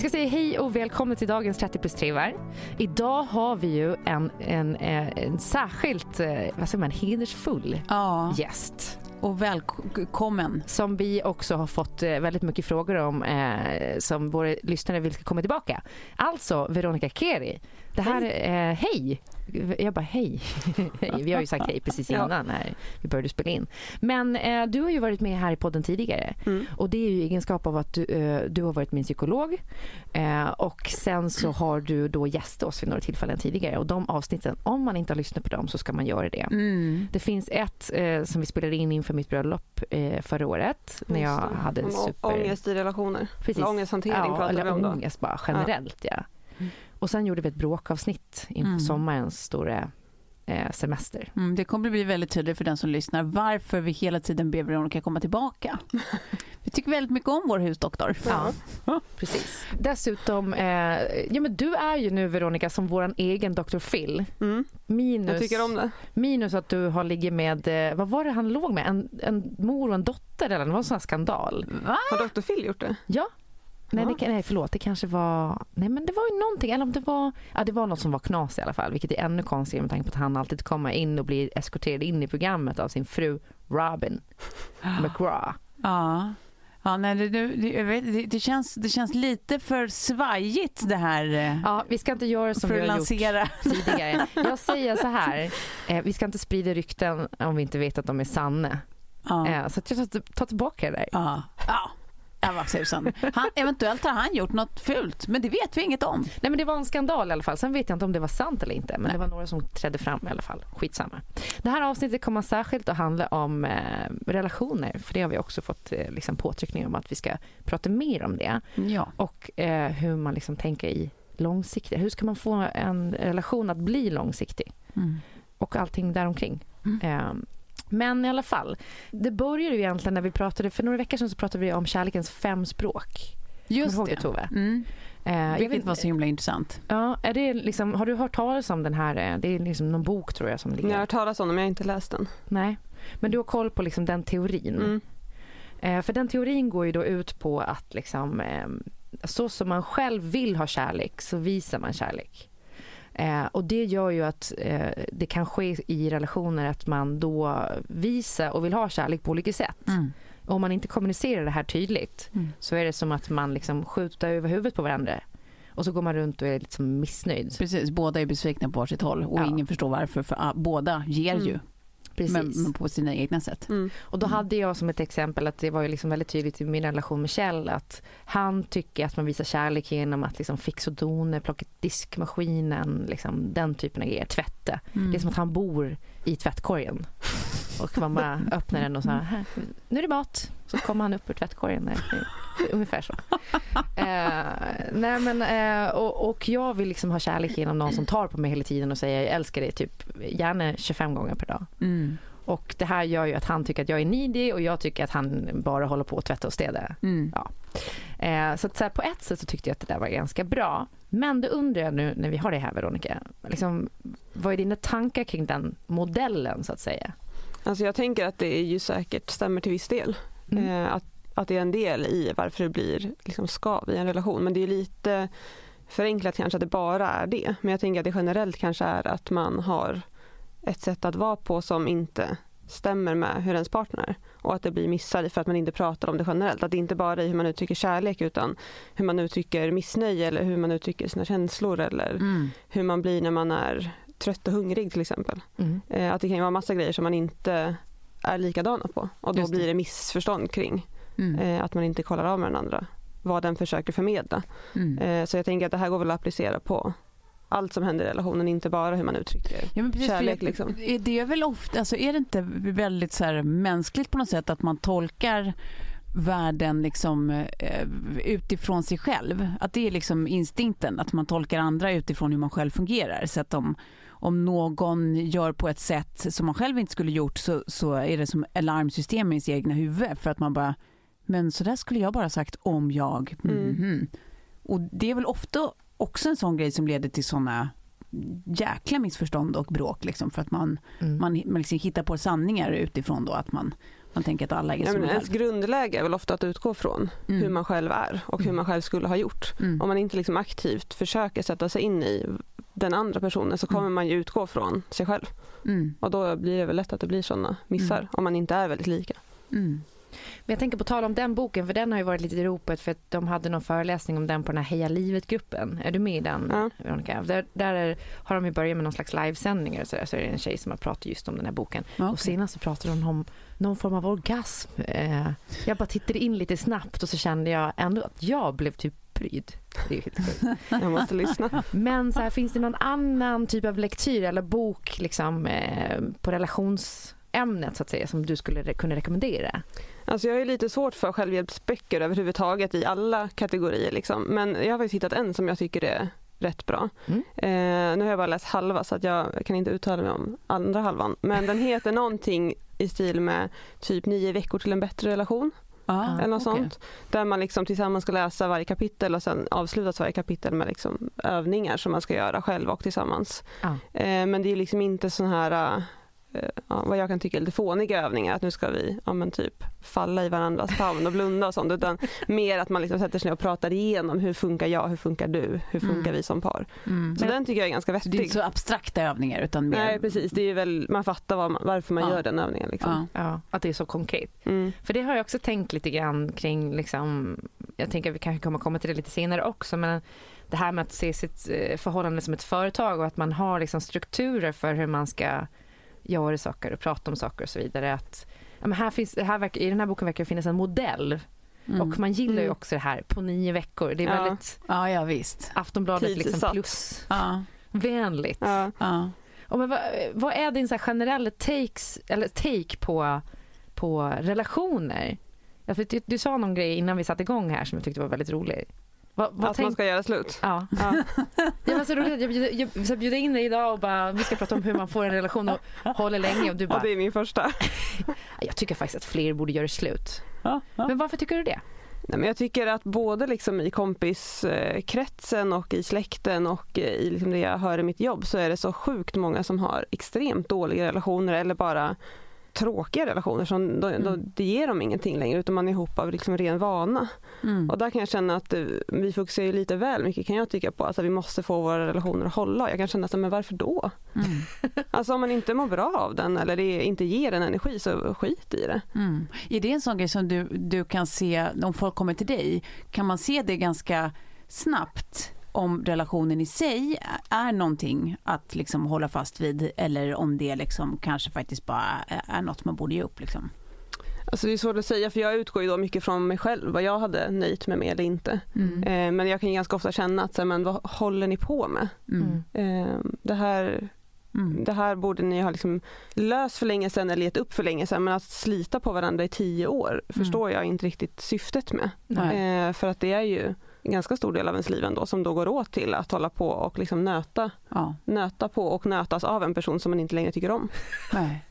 Vi ska säga hej och välkomna till dagens 30 plus 3 var. Idag har vi ju en, en, eh, en särskilt, eh, vad säger man, hedersfull Ja, gäst. och välkommen. Som vi också har fått eh, väldigt mycket frågor om eh, som våra lyssnare vill ska komma tillbaka. Alltså Veronica Keri. Det här, hej! Eh, hej. Jag bara hej. Vi har ju sagt hej precis innan när vi började spela in. Men eh, du har ju varit med här i podden tidigare och det är ju egenskap av att du, eh, du har varit min psykolog eh, och sen så har du då gästat oss vid några tillfällen tidigare och de avsnitten, om man inte har lyssnat på dem så ska man göra det. Mm. Det finns ett eh, som vi spelade in inför mitt bröllop eh, förra året när jag hade super... Ångest i relationer. Precis. Eller ångesthantering ja, pratar eller vi om då. ångest bara generellt ja. Och sen gjorde vi ett bråkavsnitt inför Mm. sommarens stora eh, semester. Mm, det kommer bli väldigt tydligt för den som lyssnar varför vi hela tiden ber Veronica komma tillbaka. vi tycker väldigt mycket om vår husdoktor. Ja, precis. Dessutom, eh, ja men du är ju nu Veronica som våran egen Dr. Phil. Mm. Minus, Jag tycker om det. minus att du har ligger med, eh, vad var det han låg med? En, en mor och en dotter eller det var en sån här skandal. Va? Har Dr. Phil gjort det? Ja. Nej, det, nej förlåt, det kanske var... Nej men det var ju någonting, eller om det var... Ja det var något som var knas i alla fall, vilket är ännu konstigare med tanke på att han alltid kommer in och blir eskorterad in i programmet av sin fru Robin McGraw. Ja. Ja, nej, det, det, det, känns, det känns lite för svajigt det här eh, Ja, vi ska inte göra som vi har gjort lansera. tidigare. Jag säger så här, eh, vi ska inte sprida rykten om vi inte vet att de är sanna. Ja. Eh, så jag tar, tar tillbaka det där. Ja. ja. Ja, vad tusan. Han, eventuellt har han gjort något fult, men det vet vi inget om. Nej men det var en skandal i alla fall. Sen vet jag inte om det var sant eller inte. Men det var några som trädde fram i alla fall. Skitsamma. Det här avsnittet kommer särskilt att handla om eh, relationer. För det har vi också fått eh, liksom påtryckningar om att vi ska prata mer om det. Ja. Och eh, hur man liksom tänker i långsiktigt. Hur ska man få en relation att bli långsiktig? Mm. Och allting däromkring. Eh, men i alla fall, det började ju egentligen när vi pratade, för några veckor sedan så pratade vi om kärlekens fem språk. Just ihåg det. det Tove? Mm. Eh, jag Vilket vet- var så himla intressant. Ja, är det liksom, har du hört talas om den här? eh, Det är liksom någon bok tror jag som ligger. Jag har hört talas om den men jag har inte läst den. Nej, men du har koll på liksom den teorin. Mm. Eh, för den teorin går ju då ut på att liksom, eh, så som man själv vill ha kärlek så visar man kärlek. Eh, och det gör ju att eh, det kan ske i relationer att man då visar och vill ha kärlek på olika sätt. Mm. Och om man inte kommunicerar det här tydligt Mm. så är det som att man liksom skjuter över huvudet på varandra. Och så går man runt och är liksom missnöjd. Precis, båda är besvikna på sitt håll och Ja. ingen förstår varför, för ah, båda ger ju, Precis. Men, men på sina egna sätt. Mm. Och då hade jag som ett exempel att det var ju liksom väldigt tydligt i min relation med Kjell att han tycker att man visar kärlek genom att liksom fixa och dona, plocka diskmaskinen, liksom den typen av grejer, tvätta. Mm. Det är som att han bor i tvättkorgen. Och man bara öppnar den och här, här nu är det mat. Så kommer han upp ur tvättkorgen. Där. Ungefär så. Eh, nej men, eh, och, och jag vill liksom ha kärlek genom någon som tar på mig hela tiden och säger jag älskar dig typ gärna 25 gånger per dag. Mm. Och det här gör ju att han tycker att jag är needy och jag tycker att han bara håller på att tvätta och städa. Mm. Ja. Eh, så, att, så här, på ett sätt så tyckte jag att det där var ganska bra. Men då undrar jag nu när vi har det här Veronica, liksom, vad är dina tankar kring den modellen så att säga? Alltså jag tänker att det är ju säkert stämmer till viss del. Mm. Eh, att, att det är en del i varför det blir liksom skav i en relation. Men det är lite förenklat kanske att det bara är det. Men jag tänker att det generellt kanske är att man har ett sätt att vara på som inte stämmer med hur ens partner är. Och att det blir missar för att man inte pratar om det generellt. Att det inte bara är hur man uttrycker kärlek utan hur man uttrycker missnöje eller hur man uttrycker sina känslor eller Mm. hur man blir när man är trött och hungrig till exempel. Mm. Eh, att det kan ju vara massa grejer som man inte är likadana på och då det. blir det missförstånd kring Mm. eh, att man inte kollar av med den andra vad den försöker förmedla. Mm. Eh, så jag tänker att det här går väl att applicera på allt som händer i relationen, inte bara hur man uttrycker Ja, precis, kärlek. Liksom. Är det väl ofta, alltså är det inte väldigt så här mänskligt på något sätt att man tolkar världen liksom eh, utifrån sig själv? Att det är liksom instinkten, att man tolkar andra utifrån hur man själv fungerar. Så att om, om någon gör på ett sätt som man själv inte skulle gjort så, så är det som alarmsystem i ens egna huvud för att man bara, men så där skulle jag bara sagt om jag. Mm. Mhm. Och det är väl ofta också en sån grej som leder till såna jäkla missförstånd och bråk liksom för att man, Mm. man, man liksom hittar på sanningar utifrån då att man, man tänker att alla är Ja, som en ens grundläge är väl ofta att utgå från Mm. hur man själv är och hur Mm. man själv skulle ha gjort. Mm. Om man inte liksom aktivt försöker sätta sig in i den andra personen så kommer Mm. man ju utgå från sig själv. Mm. Och då blir det väl lätt att det blir sådana missar Mm. om man inte är väldigt lika. Mm. Men jag tänker på tal om den boken, för den har ju varit lite i ropet för att de hade någon föreläsning om den på den här Heja livet-gruppen. Är du med i den, Ja. Veronica? Där, där är, har de ju börjat med någon slags livesändningar och så, där, så är det en tjej som har pratat just om den här boken. Ja, Och okej. senast så pratade hon om någon form av orgasm. Eh, jag bara tittade in lite snabbt och så kände jag ändå att jag blev typ pryd. Det är helt. Jag måste lyssna. Men så här, finns det någon annan typ av lektyr eller bok liksom, eh, på relationsämnet så att säga som du skulle re- kunna rekommendera? Alltså jag är lite svårt för självhjälpsböcker överhuvudtaget i alla kategorier. Liksom. Men jag har faktiskt hittat en som jag tycker är rätt bra. Mm. Eh, nu har jag bara läst halva så att jag kan inte uttala mig om andra halvan. Men den heter någonting i stil med typ nio veckor till en bättre relation. Ja, eller något okej. sånt. Där man liksom tillsammans ska läsa varje kapitel och sen avslutas varje kapitel med liksom övningar som man ska göra själv och tillsammans. Ja. Eh, men det är liksom inte sån här eh, ja, vad jag kan tycka är lite fåniga övningar, att nu ska vi ja, men typ falla i varandras famn och blunda och sånt, utan mer att man liksom sätter sig ner och pratar igenom hur funkar jag, hur funkar du, hur funkar Mm. vi som par. Mm. Så Men, den tycker jag är ganska så det är vettig. inte så abstrakta övningar utan mer... Nej precis, det är väl, man fattar vad man, varför man Ja. gör den övningen. Liksom. Ja. Ja, att det är så konkret. Mm. För det har jag också tänkt lite grann kring, liksom, jag tänker att vi kanske kommer komma till det lite senare också, men det här med att se sitt eh, förhållande som ett företag och att man har liksom strukturer för hur man ska göra saker och prata om saker och så vidare. Att, ja, här finns, här verkar, I den här boken verkar det finnas en modell Mm. och man gillar ju Mm. också det här på nio veckor. Det är Ja. väldigt ja, ja visst. Aftonbladet liksom plus-vänligt. Ja, Ja. ja. Och men vad, vad är din så här generella takes, eller take på, på relationer? Ja, för du, du sa någon grej innan vi satte igång här som jag tyckte var väldigt rolig. Vad, vad Att man ska göra slut. Ja. Ja. Det var så roligt att jag bjöd, jag, så jag bjöd in dig idag och bara, vi ska prata om hur man får en relation och håller länge och du Och bara, det är min första. jag tycker faktiskt att fler borde göra slut. Ja, ja. Men varför tycker du det? Nej, men jag tycker att både liksom i kompiskretsen och i släkten och i liksom det jag hör i mitt jobb så är det så sjukt många som har extremt dåliga relationer eller bara tråkiga relationer. Som då, då, Mm. det ger dem ingenting längre utan man är ihop av liksom ren vana. Mm. Och där kan jag känna att eh, vi fokuserar lite väl mycket kan jag tycka på. Alltså vi måste få våra relationer att hålla. Jag kan känna så, men varför då? Mm. Alltså om man inte mår bra av den eller det inte ger en energi så skit i det. Mm. Är det en sån grej som du, du kan se om folk kommer till dig? Kan man se det ganska snabbt om relationen i sig är någonting att liksom hålla fast vid eller om det liksom kanske faktiskt bara är något man borde ge upp? Liksom? Alltså det är svårt att säga för jag utgår ju då mycket från mig själv, vad jag hade nöjt mig med eller inte. Mm. Eh, men jag kan ju ganska ofta känna att, så här, men vad håller ni på med? Mm. Eh, det här Mm. det här borde ni ha liksom löst för länge sedan eller gett upp för länge sedan. Men att slita på varandra i tio år förstår jag inte riktigt syftet med. Eh, för att det är ju en ganska stor del av ens liv ändå som då går åt till att hålla på och liksom nöta, Ja. nöta på och nötas av en person som man inte längre tycker om. Nej.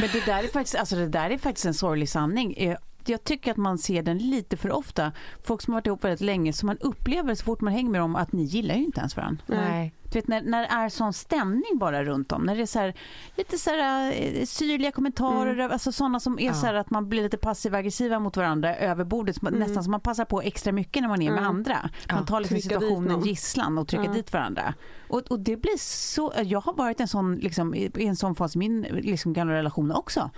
Men det där, är faktiskt, alltså det där är faktiskt en sorglig sanning. Eh, Jag tycker att man ser den lite för ofta. Folk som har varit ihop väldigt länge, som man upplever så fort man hänger med dem att ni gillar ju inte ens varandra. Nej. Du vet, när, när det är sån stämning bara runt om, när det är så här, lite så här, eh, syrliga kommentarer, alltså sådana som är Ja. så här att man blir lite passiv-aggressiva mot varandra över bordet, som- nästan som man passar på extra mycket när man är med Mm. andra. Man tar liksom situationen gisslan och trycker Ja. dit varandra. Och, och det blir så, jag har varit en sån, liksom, i en sån fas i min liksom, gamla relation också.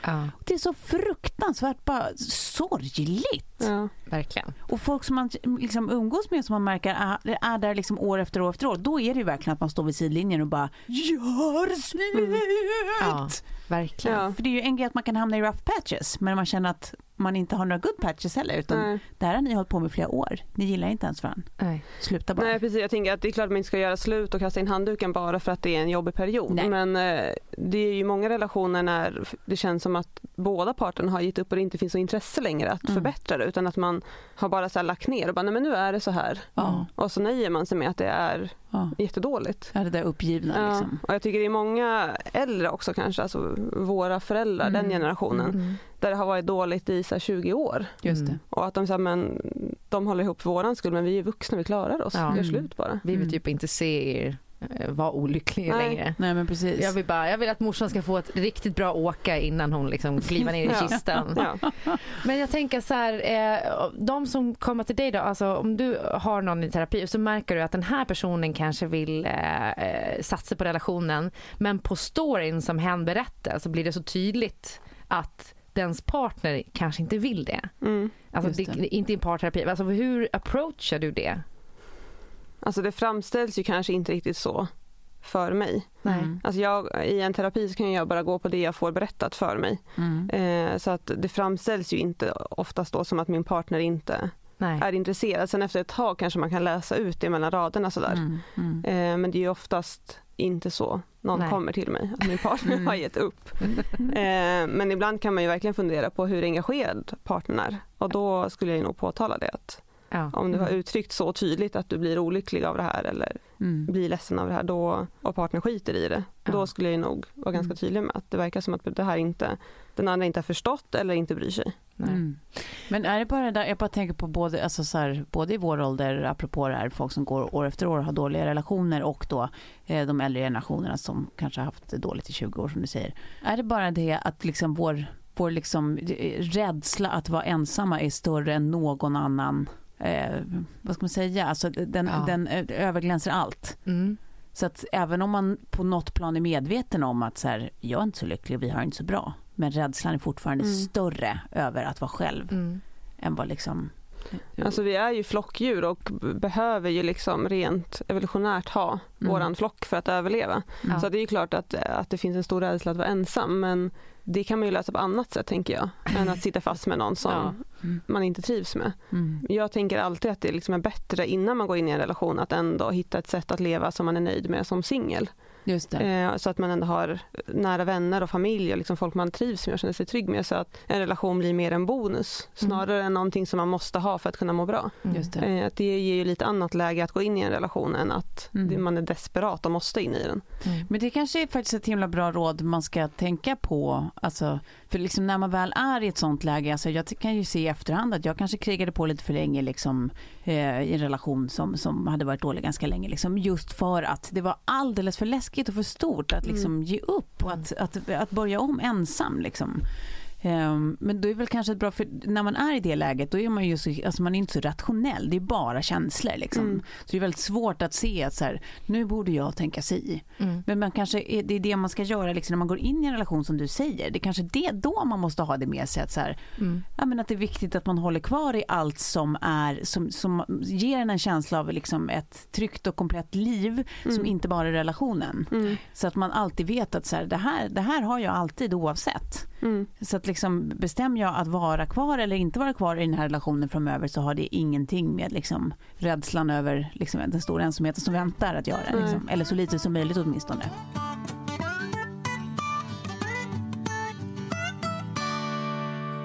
Det är så fruktansvärt bara sorgligt. Verkligen. Och folk som man liksom umgås med som man märker är, är där liksom år efter år efter år, då är det ju verkligen att man står vid sidlinjen och bara gör slut! Ja, verkligen. Ja. För det är ju en grej att man kan hamna i rough patches, men man känner att man inte har några good patches heller, utan Nej. det här har ni hållit på med flera år. Ni gillar inte ens varandra. Nej. Sluta bara. Nej precis, jag tänker att det är klart att man inte ska göra slut och kasta in handduken bara för att det är en jobbig period. Nej. Men eh, det är ju många relationer när det känns som att båda parterna har gett upp och det inte finns så intresse längre att Mm. förbättra det utan att man har bara så här lagt ner och bara nej men nu är det så här. Ja, Och så nöjer man sig med att det är ja. jättedåligt. ja, det där uppgivna Ja, liksom. och jag tycker det är många äldre också kanske, alltså våra föräldrar, den Mm. generationen, Mm. Där det har varit dåligt i så här 20 år. Just Mm. det. Och att de säger men de håller ihop för våran skull men vi är vuxna, vi klarar oss, Ja. gör Mm. slut bara. Vi vill Mm. typ inte se er eh, vara olyckliga Nej. längre. Nej men precis. Jag vill, bara, jag vill att morsan ska få ett riktigt bra åka innan hon liksom kliver ner i Ja. kistan. Ja. Men jag tänker så här, eh, de som kommer till dig då, alltså om du har någon i terapi så märker du att den här personen kanske vill eh, eh, satsa på relationen men på storyn som hen berättar så blir det så tydligt att dens partner kanske inte vill det. Mm. Alltså det, det. inte i en parterapi. Alltså hur approachar du det? Alltså det framställs ju kanske inte riktigt så för mig. Nej. Mm. Alltså jag, I en terapi så kan jag bara gå på det jag får berättat för mig. Mm. Eh, så att det framställs ju inte oftast då som att min partner inte Nej. är intresserad. Sen efter ett tag kanske man kan läsa ut det mellan raderna sådär. Mm. Mm. Eh, men det är ju oftast inte så någon Nej. kommer till mig, att min partner Mm. har gett upp. Eh, men ibland kan man ju verkligen fundera på hur engagerad partnern är. Och då skulle jag nog påtala det att Ja. om du har uttryckt så tydligt att du blir olycklig av det här eller Mm. blir ledsen av det här då, och partnern skiter i det, Ja. då skulle jag nog vara ganska Mm. tydlig med att det verkar som att det här inte, den andra inte har förstått eller inte bryr sig. Nej. Mm. Men är det bara det där, jag bara tänker på både, alltså så här, både i vår ålder, apropå det här, folk som går år efter år och har dåliga relationer och då eh, de äldre generationerna som kanske har haft det dåligt i 20 år som du säger. Är det bara det att liksom vår, vår liksom eh, rädsla att vara ensamma är större än någon annan, eh, vad ska man säga, alltså den, Ja. den eh, överglänser allt. Mm. Så att även om man på något plan är medveten om att så här, jag är inte så lycklig och vi har inte så bra. Men rädslan är fortfarande Mm. större över att vara själv Mm. än vad liksom... Alltså vi är ju flockdjur och behöver ju liksom rent evolutionärt ha Mm. våran flock för att överleva. Ja. Så det är ju klart att, att det finns en stor rädsla att vara ensam men det kan man ju lösa på annat sätt tänker jag än att sitta fast med någon som Ja. Mm. man inte trivs med. Mm. Jag tänker alltid att det liksom är bättre innan man går in i en relation att ändå hitta ett sätt att leva som man är nöjd med som singel. Just det. Eh, så att man ändå har nära vänner och familj och liksom folk man trivs med och känner sig trygg med så att en relation blir mer en bonus snarare än någonting som man måste ha för att kunna må bra. Mm. Det. Eh, att det ger ju lite annat läge att gå in i en relation än att Mm. man är desperat och måste in i den. Mm. Men det kanske är faktiskt ett himla bra råd man ska tänka på. Alltså, för liksom när man väl är i ett sånt läge, alltså jag kan ju se i efterhand att jag kanske krigade på lite för länge liksom, eh, i en relation som, som hade varit dålig ganska länge. Liksom, just för att det var alldeles för läskigt och för stort att liksom, ge upp och att, att, att börja om ensam. Liksom. Ehm, Men då är väl kanske bra, för när man är i det läget då är man ju så, alltså man är inte så rationell, det är bara känslor liksom. Mm. Så det är väldigt svårt att se att så här, nu borde jag tänka sig. Mm. Men man kanske är, det är det man ska göra liksom, när man går in i en relation som du säger. Det är kanske det då man måste ha det med sig. Att, så här, Mm. ja, men att det är viktigt att man håller kvar i allt som, är, som, som ger en en känsla av liksom, ett tryggt och komplett liv som Mm. inte bara är relationen. Mm. Så att man alltid vet att så här, det, här, det här har jag alltid oavsett. Mm. Så att liksom bestämmer jag att vara kvar eller inte vara kvar i den här relationen framöver så har det ingenting med liksom rädslan över liksom den stora ensamheten som väntar att göra. Mm. Eller så lite som möjligt åtminstone.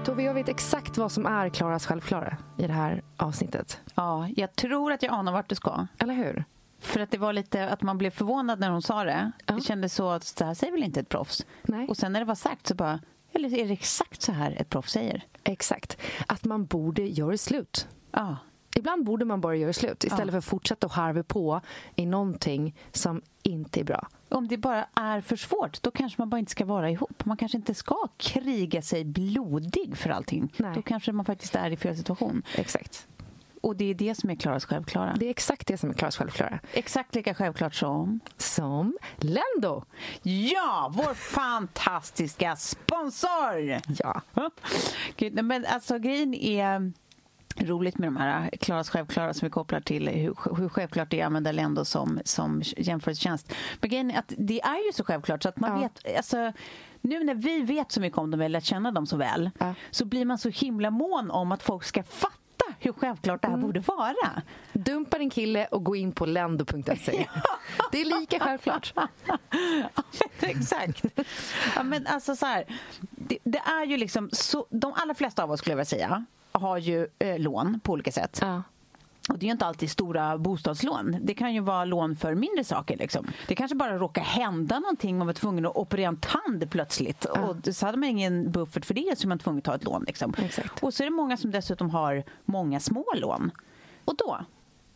Tove, jag vet exakt vad som är Klaras självklara i det här avsnittet. Ja, jag tror att jag anar vart du ska. Eller hur? För att det var lite att man blev förvånad när hon sa det. Ja. Det kändes så att så här säger väl inte ett proffs? Nej. Och sen när det var sagt så bara, eller är det exakt så här ett proffs säger? Exakt. Att man borde göra slut. Ja. Ibland borde man bara göra slut istället Ja. för att fortsätta att harva på i någonting som inte är bra. Om det bara är för svårt, då kanske man bara inte ska vara ihop. Man kanske inte ska kriga sig blodig för allting. Nej. Då kanske man faktiskt är i fel situation. Exakt. Och det är det som är Klaras självklara. Det är exakt det som är Klaras självklara. Exakt lika självklart som... Som Lendo. Ja, vår fantastiska sponsor! Ja. Gud, men alltså grejen är roligt med de här Klaras självklara som vi kopplar till hur, hur självklart det är att använda Lendo som, som jämförelsetjänst. Men grejen är att det är ju så självklart så att man Ja. vet... Alltså, nu när vi vet så mycket om dem, har lärt känna dem så väl, Ja. så blir man så himla mån om att folk ska fatta hur självklart det Mm. här borde vara. Dumpa din kille och gå in på lendo.se. Det är lika självklart. Exakt. Ja, men alltså så här, det, det är ju liksom så, de allra flesta av oss skulle jag vilja säga har ju eh, lån på olika sätt. Ja. Och det är ju inte alltid stora bostadslån. Det kan ju vara lån för mindre saker. Liksom. Det kanske bara råkar hända någonting. Man var tvungen att operera en tand plötsligt. Och så hade man ingen buffert för det så man tvungen att ta ett lån. Liksom. Och så är det många som dessutom har många små lån. Och då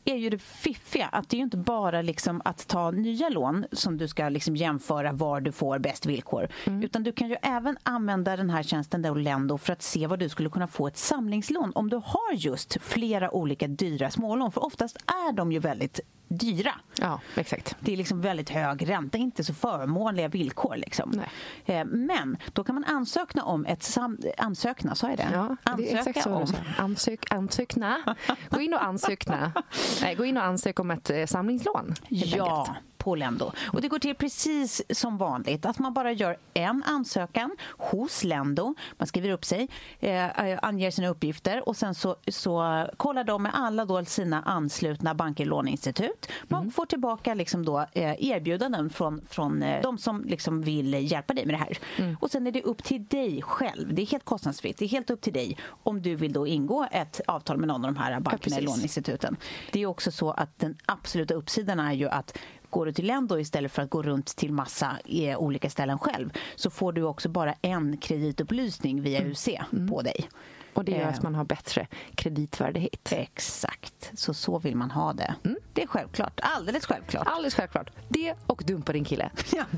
är ju det fiffiga att det är ju inte bara liksom att ta nya lån som du ska liksom jämföra var du får bäst villkor. Utan du kan ju även använda den här tjänsten Lendo för att se var du skulle kunna få ett samlingslån om du har just flera olika dyra smålån. För oftast är de ju väldigt dyra. ja, exakt. Det är liksom väldigt hög ränta, inte så förmånliga villkor. Liksom. Eh, Men då kan man ansöka om ett sam... Ansökna, sa jag det? Ja, det är exakt om... Ansök, ansökna. Gå in och ansökna. Nej, gå in och ansök om ett eh, samlingslån. Ja, enkelt. På Lendo. Och det går till precis som vanligt. Att man bara gör en ansökan hos Lendo. Man skriver upp sig, eh, anger sina uppgifter och sen så, så kollar de med alla då sina anslutna banker låneinstitut. Man får tillbaka liksom då, eh, erbjudanden från, från eh, de som liksom vill hjälpa dig med det här. Och sen är det upp till dig själv. Det är helt kostnadsfritt. Det är helt upp till dig om du vill då ingå ett avtal med någon av de här bankerna precis. eller låneinstituten. Det är också så att den absoluta uppsidan är ju att Går du till Lendo istället för att gå runt till massa eh, olika ställen själv så får du också bara en kreditupplysning via UC på dig. Och det gör Eh. att man har bättre kreditvärdighet. Exakt, så så vill man ha det. Det är självklart, alldeles självklart. Alldeles självklart. Det och dumpa din kille.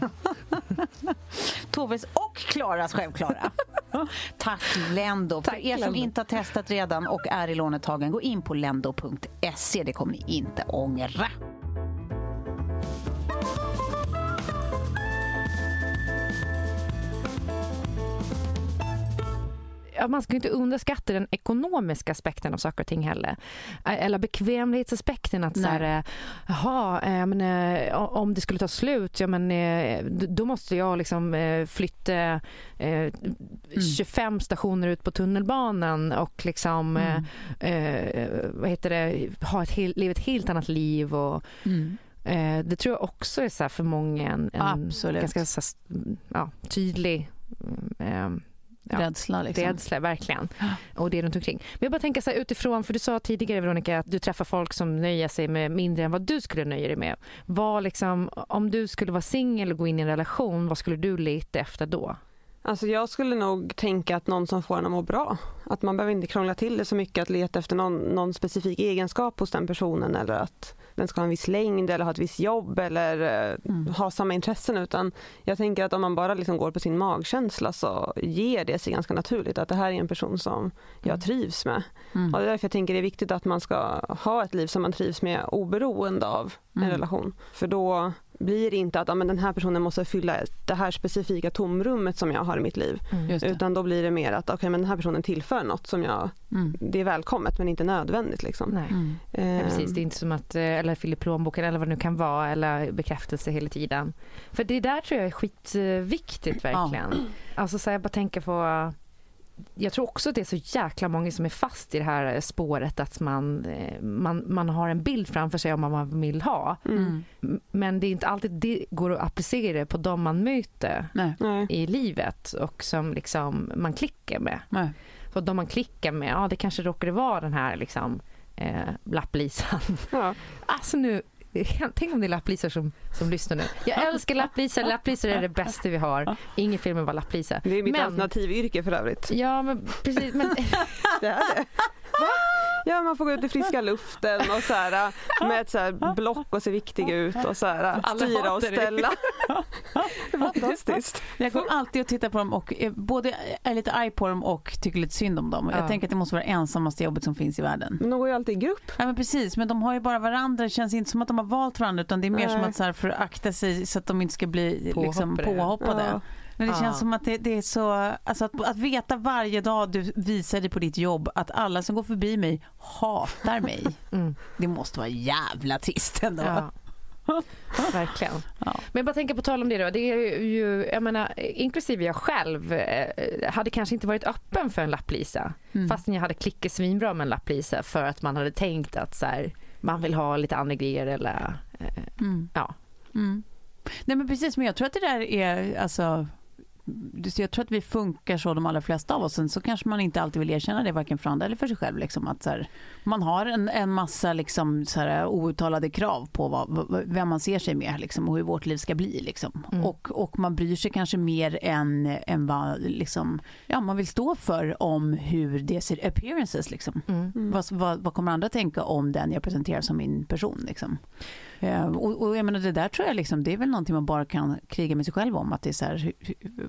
Toves och Klaras självklara. Tack Lendo. Tack, För er som Lendo. inte har testat redan och är i lånetagen, gå in på lendo.se. Det kommer ni inte ångra. Man ska inte underskatta den ekonomiska aspekten av saker och ting heller. Eller bekvämlighetsaspekten att så här, eh, jaha, eh, men, eh, om det skulle ta slut, ja men då måste jag liksom flytta eh, 25 stationer ut på tunnelbanan och liksom eh, eh, vad heter det, ha ett, leva ett helt annat liv och eh, det tror jag också är så för många en, en ganska så här, ja, tydlig eh, ja, Rädsla liksom. Rädsla, verkligen. Och det runt omkring. Men jag bara tänker så här utifrån, för du sa tidigare Veronica att du träffar folk som nöjer sig med mindre än vad du skulle nöja dig med. Vad liksom, om du skulle vara singel och gå in i en relation, vad skulle du leta efter då? Alltså jag skulle nog tänka att någon som får en att må bra. Att man behöver inte krångla till det så mycket att leta efter någon, någon specifik egenskap hos den personen eller att den ska ha en viss längd eller ha ett visst jobb eller eh, ha samma intressen utan jag tänker att om man bara liksom går på sin magkänsla så ger det sig ganska naturligt att det här är en person som jag trivs med. Och det är därför jag tänker det är viktigt att man ska ha ett liv som man trivs med oberoende av en relation. För då blir inte att ja, men den här personen måste fylla det här specifika tomrummet som jag har i mitt liv. Det. Utan då blir det mer att okay, men den här personen tillför något som jag, Mm. det är välkommet men inte nödvändigt. Liksom. Nej. Eh, Ja, precis, det är inte som att, eh, eller fylla plånboken eller vad det nu kan vara, eller bekräftelse hela tiden. För det där tror jag är skitviktigt verkligen. Alltså så här, jag bara tänker på jag tror också att det är så jäkla många som är fast i det här spåret att man, eh, man, man har en bild framför sig om vad man vill ha. Mm. M- Men det är inte alltid det går att applicera på de man möter Nej. I livet och som liksom man klickar med. Nej. Och de man klickar med, ja det kanske råkade vara den här liksom eh, lapplisan. Ja. Alltså nu, tänk om det är lapplisor som, som lyssnar nu. Jag älskar lapplisor, lapplisor är det bästa vi har. Ingen film är bara lapplisa. Det är mitt Men- alternativyrke för övrigt. Ja men precis, men Det är det. Ja, man får gå ut i friska luften och så här, med ett så här block och se viktig ut och så här, styra och ställa. Fantastiskt. Jag går alltid och tittar på dem och är både är lite arg på dem och tycker lite synd om dem. Ja. Jag tänker att det måste vara det ensammaste jobbet som finns i världen. Men de går ju alltid i grupp. Ja men precis, men de har ju bara varandra. Det känns inte som att de har valt varandra utan det är mer Nej. som att så här, för att akta sig så att de inte ska bli liksom, Påhoppade. påhoppade. Ja. Men det Ja. känns som att det, det är så, alltså att, att veta varje dag du visar dig på ditt jobb att alla som går förbi mig hatar mig. Mm. Det måste vara jävla trist ändå. Ja. Verkligen. Ja. Men jag bara tänka på tal om det då. Det är ju, jag menar, inklusive jag själv eh, hade kanske inte varit öppen för en lapplisa. Mm. Fastän jag hade klickat svinbra med en lapplisa för att man hade tänkt att så här, man vill ha lite andra grejer eller eh, Mm. ja. Mm. Nej men precis, men jag tror att det där är alltså jag tror att vi funkar så de allra flesta av oss. Sen så kanske man inte alltid vill erkänna det varken för andra eller för sig själv. Liksom, att så här, man har en, en massa liksom, så här, outtalade krav på vad, vem man ser sig med liksom, och hur vårt liv ska bli. Liksom. Mm. Och, och man bryr sig kanske mer än, än vad liksom, ja, man vill stå för om hur det ser appearances. Liksom. Mm. Vad, vad, vad kommer andra tänka om den jag presenterar som min person? Liksom? Eh, och, och jag menar, det där tror jag liksom, det är väl någonting man bara kan kriga med sig själv om. Att det är så här,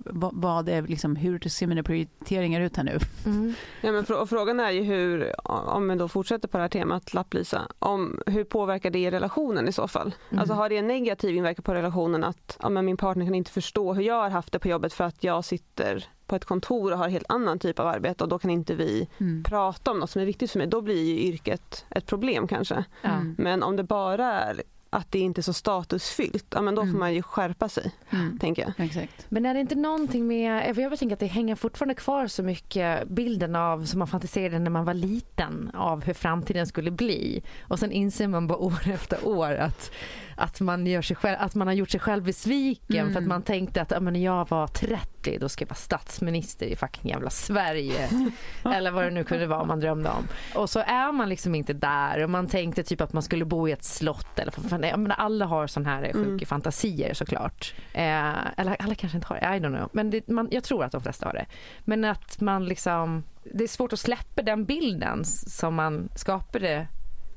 vad, vad är, liksom, hur ser mina prioriteringar ut här nu? Mm. Ja, men och frågan är ju hur, om vi då fortsätter på det här temat lapplisa, om hur påverkar det relationen i så fall? Mm. Alltså har det en negativ inverkan på relationen att ja, men min partner kan inte förstå hur jag har haft det på jobbet för att jag sitter på ett kontor och har en helt annan typ av arbete och då kan inte vi Mm. prata om något som är viktigt för mig. Då blir ju yrket ett problem kanske. Mm. Men om det bara är att det inte är så statusfyllt, ja, men då får Mm. man ju skärpa sig, Mm. tänker jag. Exakt. Men är det inte någonting med, för jag tänker att det hänger fortfarande kvar så mycket bilden av som man fantiserade när man var liten av hur framtiden skulle bli och sen inser man bara år efter år att, att, man, gör sig själv, att man har gjort sig själv besviken Mm. för att man tänkte att när jag var 30 då ska jag vara statsminister i fucking jävla Sverige eller vad det nu kunde vara man drömde om. Och så är man liksom inte där och man tänkte typ att man skulle bo i ett slott eller vad fan, jag menar, alla har sån här sjuka Mm. fantasier såklart. Eh, eller alla kanske inte har det, I don't know. Men det, man, jag tror att de flesta har det. Men att man liksom, det är svårt att släppa den bilden som man skapade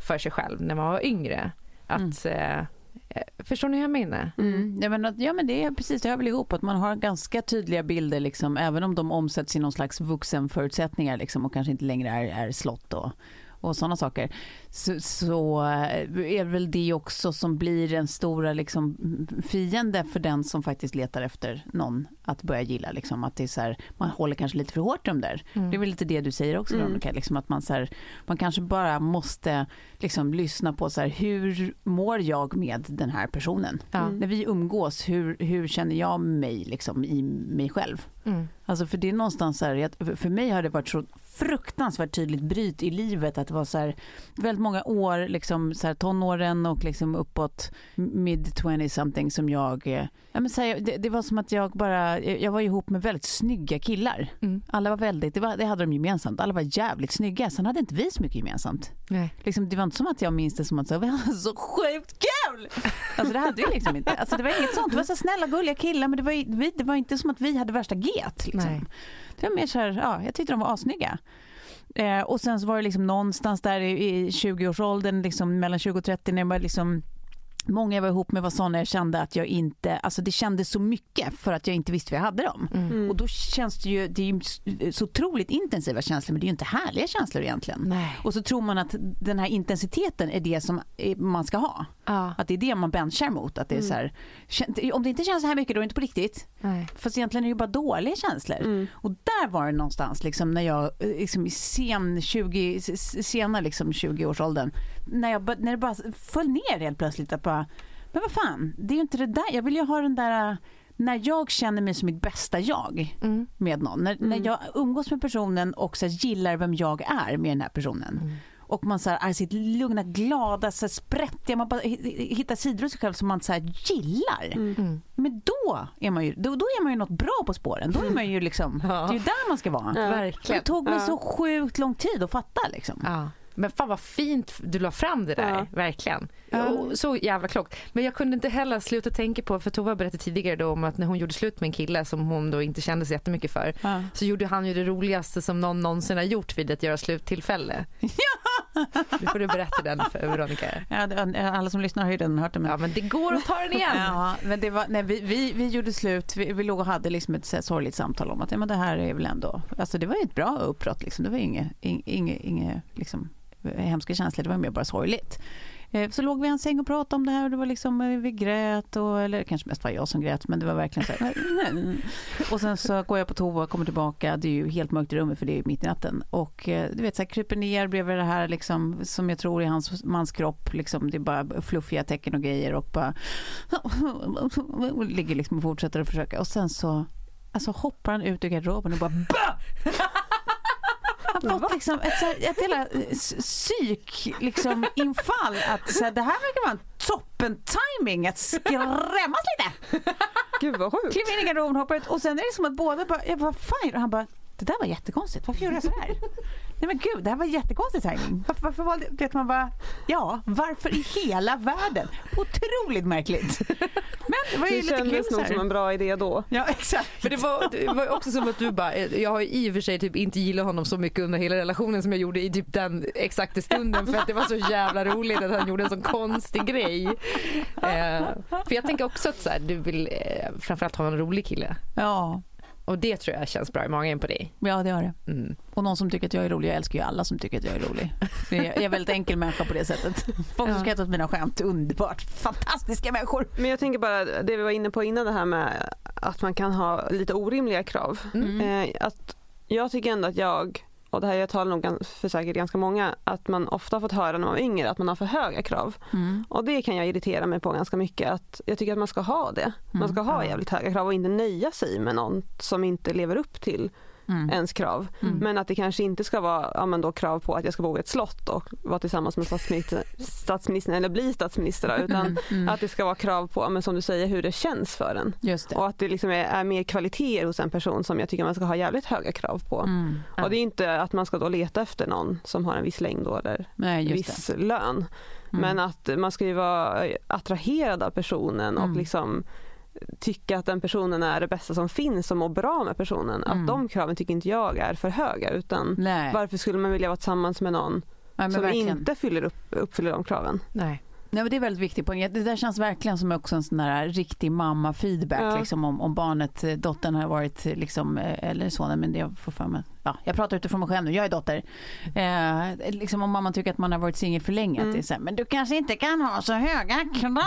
för sig själv när man var yngre. Att, eh, eh, Eh, förstår ni hur jag menar? Mm. Ja, men, ja men det är precis, det hör väl ihop att man har ganska tydliga bilder liksom, även om de omsätts i någon slags vuxenförutsättningar liksom, och kanske inte längre är, är slott och, och sådana saker. Så, så eh, är väl det också som blir en stora liksom, fiende för den som faktiskt letar efter någon att börja gilla. Liksom, att det är så här, man håller kanske lite för hårt om där. Mm. Det är väl lite det du säger också Mm. Veronica, liksom, att man, så här, man kanske bara måste liksom, lyssna på så här, hur mår jag med den här personen? Mm. När vi umgås, hur, hur känner jag mig liksom, i mig själv? Mm. Alltså för det är någonstans så här, jag- för mig har det varit så fruktansvärt tydligt bryt i livet att det var så här, väldigt många år, liksom så här, tonåren och liksom uppåt mid 20 something som jag, eh, ja men så här, det, det var som att jag bara, jag var ihop med väldigt snygga killar. Mm. Alla var väldigt, det, var, det hade de gemensamt, alla var jävligt snygga, sen hade inte vi så mycket gemensamt. Nej. Liksom, det var inte som att jag minns det som att så, vi hade så sjukt kul! Alltså det hade vi liksom inte. Alltså, det var inget sånt. Det var så snälla gulliga killar men det var, vi, det var inte som att vi hade värsta get. Liksom. Nej. Det var mer så här, ja, jag tyckte de var assnygga. Eh, och sen så var det liksom någonstans där i, i 20-årsåldern, liksom mellan 20 och 30 när jag liksom Många jag var ihop med var sådana jag kände att jag inte, alltså det kändes så mycket för att jag inte visste vad jag hade dem. Mm. Och då känns det ju, det är ju så otroligt intensiva känslor men det är ju inte härliga känslor egentligen. Nej. Och så tror man att den här intensiteten är det som eh, man ska ha. Ja. Att det är det man benchar mot. Att det är så här, om det inte känns så här mycket då är det inte på riktigt. Nej. Fast egentligen är det ju bara dåliga känslor. Mm. Och där var det någonstans liksom, när jag eh, liksom, i sen 20, s- s- sena liksom, 20-årsåldern. När, jag, när det bara föll ner helt plötsligt. Att bara, men vad fan, det är ju inte det där. Jag vill ju ha den där, när jag känner mig som mitt bästa jag Mm. med någon. När, när Mm. jag umgås med personen och så gillar vem jag är med den här personen. Mm. och man så här, är sitt lugna, glada, så här, sprättiga, man bara hi- hittar sidor av sig själv som man så gillar. Mm. Men då är, man ju, då, då är man ju något bra på spåren. Då är man ju liksom, det är ju där man ska vara. Verkligen. Det tog mig Ja. så sjukt lång tid att fatta liksom. Ja. Men fan vad fint du la fram det där, Ja. verkligen. Ja. Så jävla klokt. Men jag kunde inte heller sluta tänka på, för Tova berättade tidigare om att när hon gjorde slut med en kille som hon då inte kände så jättemycket för, Ja. så gjorde han ju det roligaste som någon någonsin har gjort vid ett göra slut-tillfälle. Nu får du berätta den för Veronica. Ja, alla som lyssnar har ju redan hört det. Men... Ja men det går att ta den igen. Ja, men det var, nej, vi, vi, vi gjorde slut, vi, vi låg och hade liksom ett här sorgligt samtal om att ja, men det här är väl ändå, alltså det var ju ett bra uppbrott liksom. Det var inget, inget, inget, inget liksom, hemska känslor, det var mer bara sorgligt. Eh, så låg vi i en säng och pratade om det här och det var liksom, eh, vi grät och, eller kanske mest var jag som grät men det var verkligen så här. Och sen så går jag på toa kommer tillbaka, det är ju helt mörkt i rummet för det är mitt i natten och eh, du vet så här kryper ner bredvid det här liksom som jag tror är hans mans kropp liksom, det är bara fluffiga tecken och grejer och bara och ligger liksom och fortsätter att försöka och sen så alltså hoppar han ut ur garderoben och bara BA! Har fått liksom ett, så här, ett hela eh, s- psyk liksom, infall att så här, det här verkar vara en toppen timing att skrämmas lite. Gud vad sjukt. Kliver in i garderoben, hoppar ut och sen är det som att båda bara, jag bara fine och han bara det där var jättekonstigt, varför gjorde jag sådär? Nej men gud, det här var jättekonstig timing. Varför, varför valde, vet man bara, ja, varför i hela världen? Otroligt märkligt. Men det var ju Det lite kul kändes så nog som en bra idé då. Ja, exakt. För det var, det var också som att du bara, jag har ju i och för sig typ inte gillat honom så mycket under hela relationen som jag gjorde i typ den exakta stunden för att det var så jävla roligt att han gjorde en sån konstig grej. Eh, för jag tänker också att så här, du vill eh, framförallt ha en rolig kille. Ja, Och det tror jag känns bra i magen på dig. ja det har det. Mm. Och någon som tycker att jag är rolig. Jag älskar ju alla som tycker att jag är rolig. Jag är- en väldigt enkel människa på det sättet. Folk som skrattar åt mina skämt, underbart. Fantastiska människor. Men jag tänker bara det vi var inne på innan det här med att man kan ha lite orimliga krav. Eh, att jag tycker ändå att jag, och det här jag talar nog för säkert ganska många, att man ofta har fått höra när man var yngre att man har för höga krav. Och det kan jag irritera mig på ganska mycket. Att jag tycker att man ska ha det. Man ska ha jävligt höga krav och inte nöja sig med någon som inte lever upp till ens krav. Men att det kanske inte ska vara ja, då krav på att jag ska bo i ett slott och vara tillsammans med statsminister, statsministern eller bli statsminister. Utan att det ska vara krav på, men som du säger, hur det känns för en. Och att det liksom är, är mer kvaliteter hos en person som jag tycker man ska ha jävligt höga krav på. Mm. Och det är inte att man ska då leta efter någon som har en viss längd eller Nej, viss det. lön. Men att man ska ju vara attraherad av personen och Mm. liksom tycka att den personen är det bästa som finns och må bra med personen. Mm. Att de kraven tycker inte jag är för höga utan Nej. varför skulle man vilja vara tillsammans med någon Ja, som verkligen. inte fyller upp, uppfyller de kraven? Nej. Nej, men det är väldigt viktig poäng. Det där känns verkligen som också en sån där riktig mamma-feedback. Ja. Liksom, om, om barnet, eh, dottern har varit, eh, liksom, eh, eller sonen, men det får för mig. Ja, jag pratar utifrån mig själv nu, jag är dotter. Eh, liksom om mamman tycker att man har varit singel för länge, att det är så här, men du kanske inte kan ha så höga krav.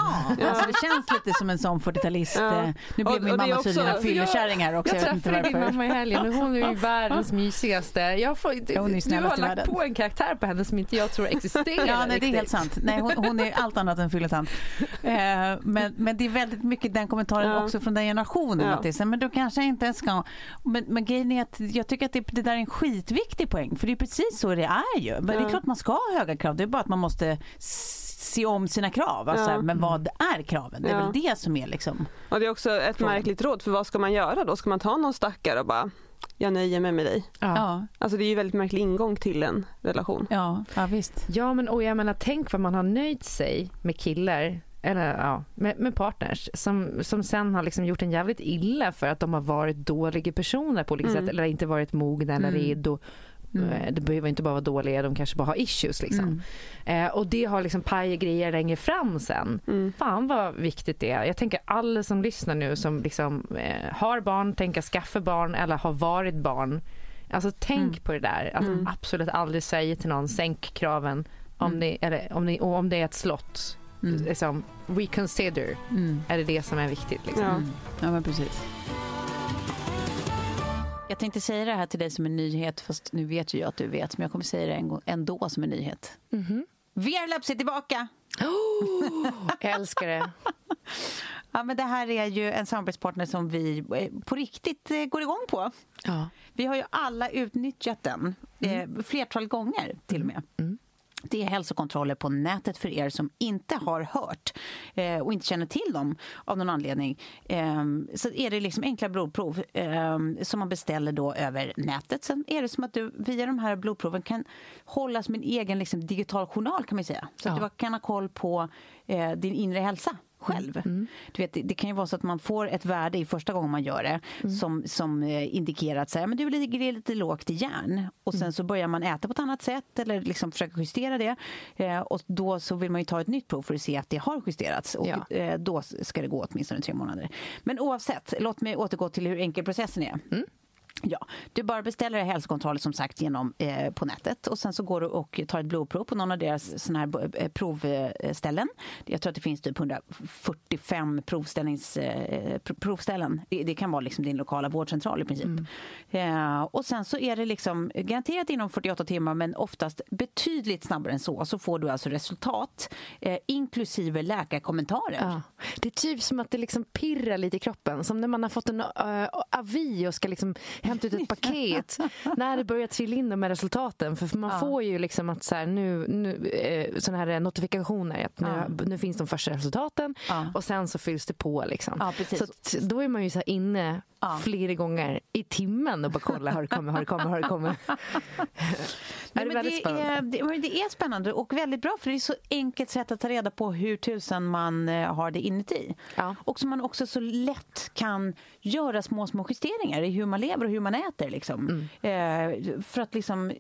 Alltså, det känns lite som en sån 40-talist. Ja. Eh, nu blev Och- min och mamma tydligen en fyllekärring här också. Jag Jag inte träffade din mamma i helgen och hon är ju världens mysigaste. Jag får, du, Ja, hon är du har lagt på en karaktär på henne som inte jag tror existerar Ja, nej, det är helt sant. Nej, hon, hon är allt annat än fylletant. Eh, men, men det är väldigt mycket den kommentaren Ja. också från den generationen. Ja. Att det är här, men du kanske inte ska... Men, men grejen är att jag tycker att det, det där är en skitviktig poäng. För det är precis så det är ju. Men det är klart man ska ha höga krav. Det är bara att man måste se om sina krav. Alltså, Ja. Men vad är kraven? Det är Ja. väl det som är liksom... Och det är också ett Frågan. märkligt råd för vad ska man göra då? Ska man ta någon stackare och bara jag nöjer mig med dig? Ja, Alltså det är ju väldigt märklig ingång till en relation. ja, ja visst. Ja, men och jag menar, tänk vad man har nöjt sig med killar eller ja, med, med partners som, som sen har liksom gjort en jävligt illa för att de har varit dåliga personer på olika Mm. sätt eller inte varit mogna eller Mm. redo. Mm. Eh, Det behöver inte bara vara dåliga, de kanske bara har issues. Liksom. Mm. Eh, och det har liksom pajat grejer längre fram sen. Mm. Fan vad viktigt det är. Jag tänker alla som lyssnar nu som liksom, eh, har barn, tänker skaffa barn eller har varit barn. Alltså tänk Mm. på det där. Att Mm. absolut aldrig säga till någon sänk kraven om, Mm. det, eller, om, och om det är ett slott. Mm. Liksom, reconsider Mm. är det det som är viktigt. Liksom. Ja. Mm. Ja, men precis. Jag tänkte säga det här till dig som en nyhet, fast nu vet ju jag att du vet, men jag kommer säga det ändå som en nyhet. Mhm. Verlöps är tillbaka! Jag älskar det. Ja, men det här är ju en samarbetspartner som vi eh, på riktigt eh, går igång på. Ja. Vi har ju alla utnyttjat den, eh, flertal gånger till och med. Mm. Det är hälsokontroller på nätet för er som inte har hört eh, och inte känner till dem av någon anledning. Eh, så är det liksom enkla blodprov eh, som man beställer då över nätet. Sen är det som att du via de här blodproven kan hålla som en egen liksom, digital journal kan man säga. Så Ja. att du kan ha koll på eh, din inre hälsa själv. Du vet, det, kan ju vara så att man får ett värde i första gången man gör det som, som eh, indikerar att så här, men du ligger lite lågt i järn och sen så börjar man äta på ett annat sätt eller liksom försöka justera det eh, och då så vill man ju ta ett nytt prov för att se att det har justerats och Ja. eh, då ska det gå åtminstone tre månader. Men oavsett, låt mig återgå till hur enkel processen är. Ja, du bara beställer hälsokontroller som sagt genom, eh, på nätet och sen så går du och tar ett blodprov på någon av deras såna här eh, provställen. Jag tror att det finns typ 145 provställnings, eh, pr- provställen. Det, det kan vara liksom din lokala vårdcentral i princip. Eh, och sen så är det liksom garanterat inom 48 timmar men oftast betydligt snabbare än så så får du alltså resultat eh, inklusive läkarkommentarer. Ja. Det är typ som att det liksom pirrar lite i kroppen. Som när man har fått en uh, avi och ska liksom hämta ut ett paket. när det börjar trilla in här resultaten. För man Ja. får ju liksom att så här, nu, nu, eh, såna här notifikationer. Att nu, Ja. nu finns de första resultaten Ja. och sen så fylls det på. Liksom. Så att, då är man ju så inne flera gånger i timmen och bara kollar. Har det kommit? Har det kommit? Har det kommit? Nej, det men det, spännande? är, det är spännande och väldigt bra för det är så enkelt sätt att ta reda på hur tusen man eh, har det inuti. Ja. Och som man också så lätt kan göra små, små justeringar i hur man lever och hur man äter. Liksom, eh, för att liksom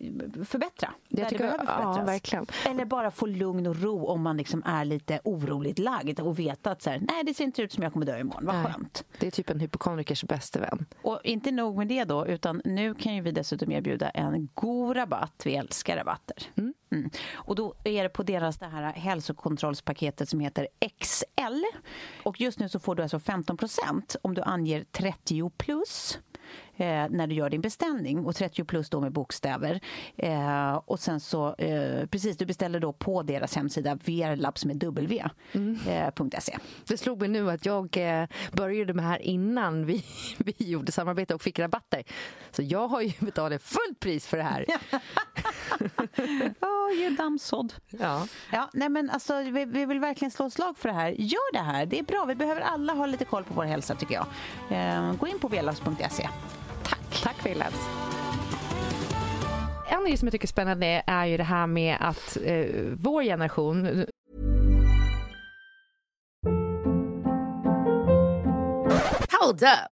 förbättra där det behöver ja, förbättras. verkligen. Eller bara få lugn och ro om man liksom är lite oroligt lagd och veta att så här, nej, det ser inte ut som jag kommer dö imorgon. Vad Nej. skönt. Det är typ en hypokondrikers bäste vän. Och inte nog med det då, utan nu kan ju vi dessutom erbjuda en god rabatt. Vi älskar rabatter. Mm. Och då är det på deras det här hälsokontrollspaketet som heter XL. Och just nu så får du alltså 15% om du anger 30 plus eh, när du gör din beställning. Och 30 plus då med bokstäver. Eh, och sen så, eh, precis, du beställer då på deras hemsida vrlabs med w. Eh, .se. Det slog mig nu att jag eh, började med det här innan vi, vi gjorde samarbete och fick rabatter. Så jag har ju betalat fullt pris för det här. Åh, ge dammsådd. Ja. Ja, nej men alltså, vi, vi vill verkligen slå slag för det här. Gör det här, det är bra. Vi behöver alla ha lite koll på vår hälsa tycker jag. Eh, gå in på velabs.se. Tack. Tack för Labs. En grej som jag tycker är spännande är ju det här med att eh, vår generation, Hold up.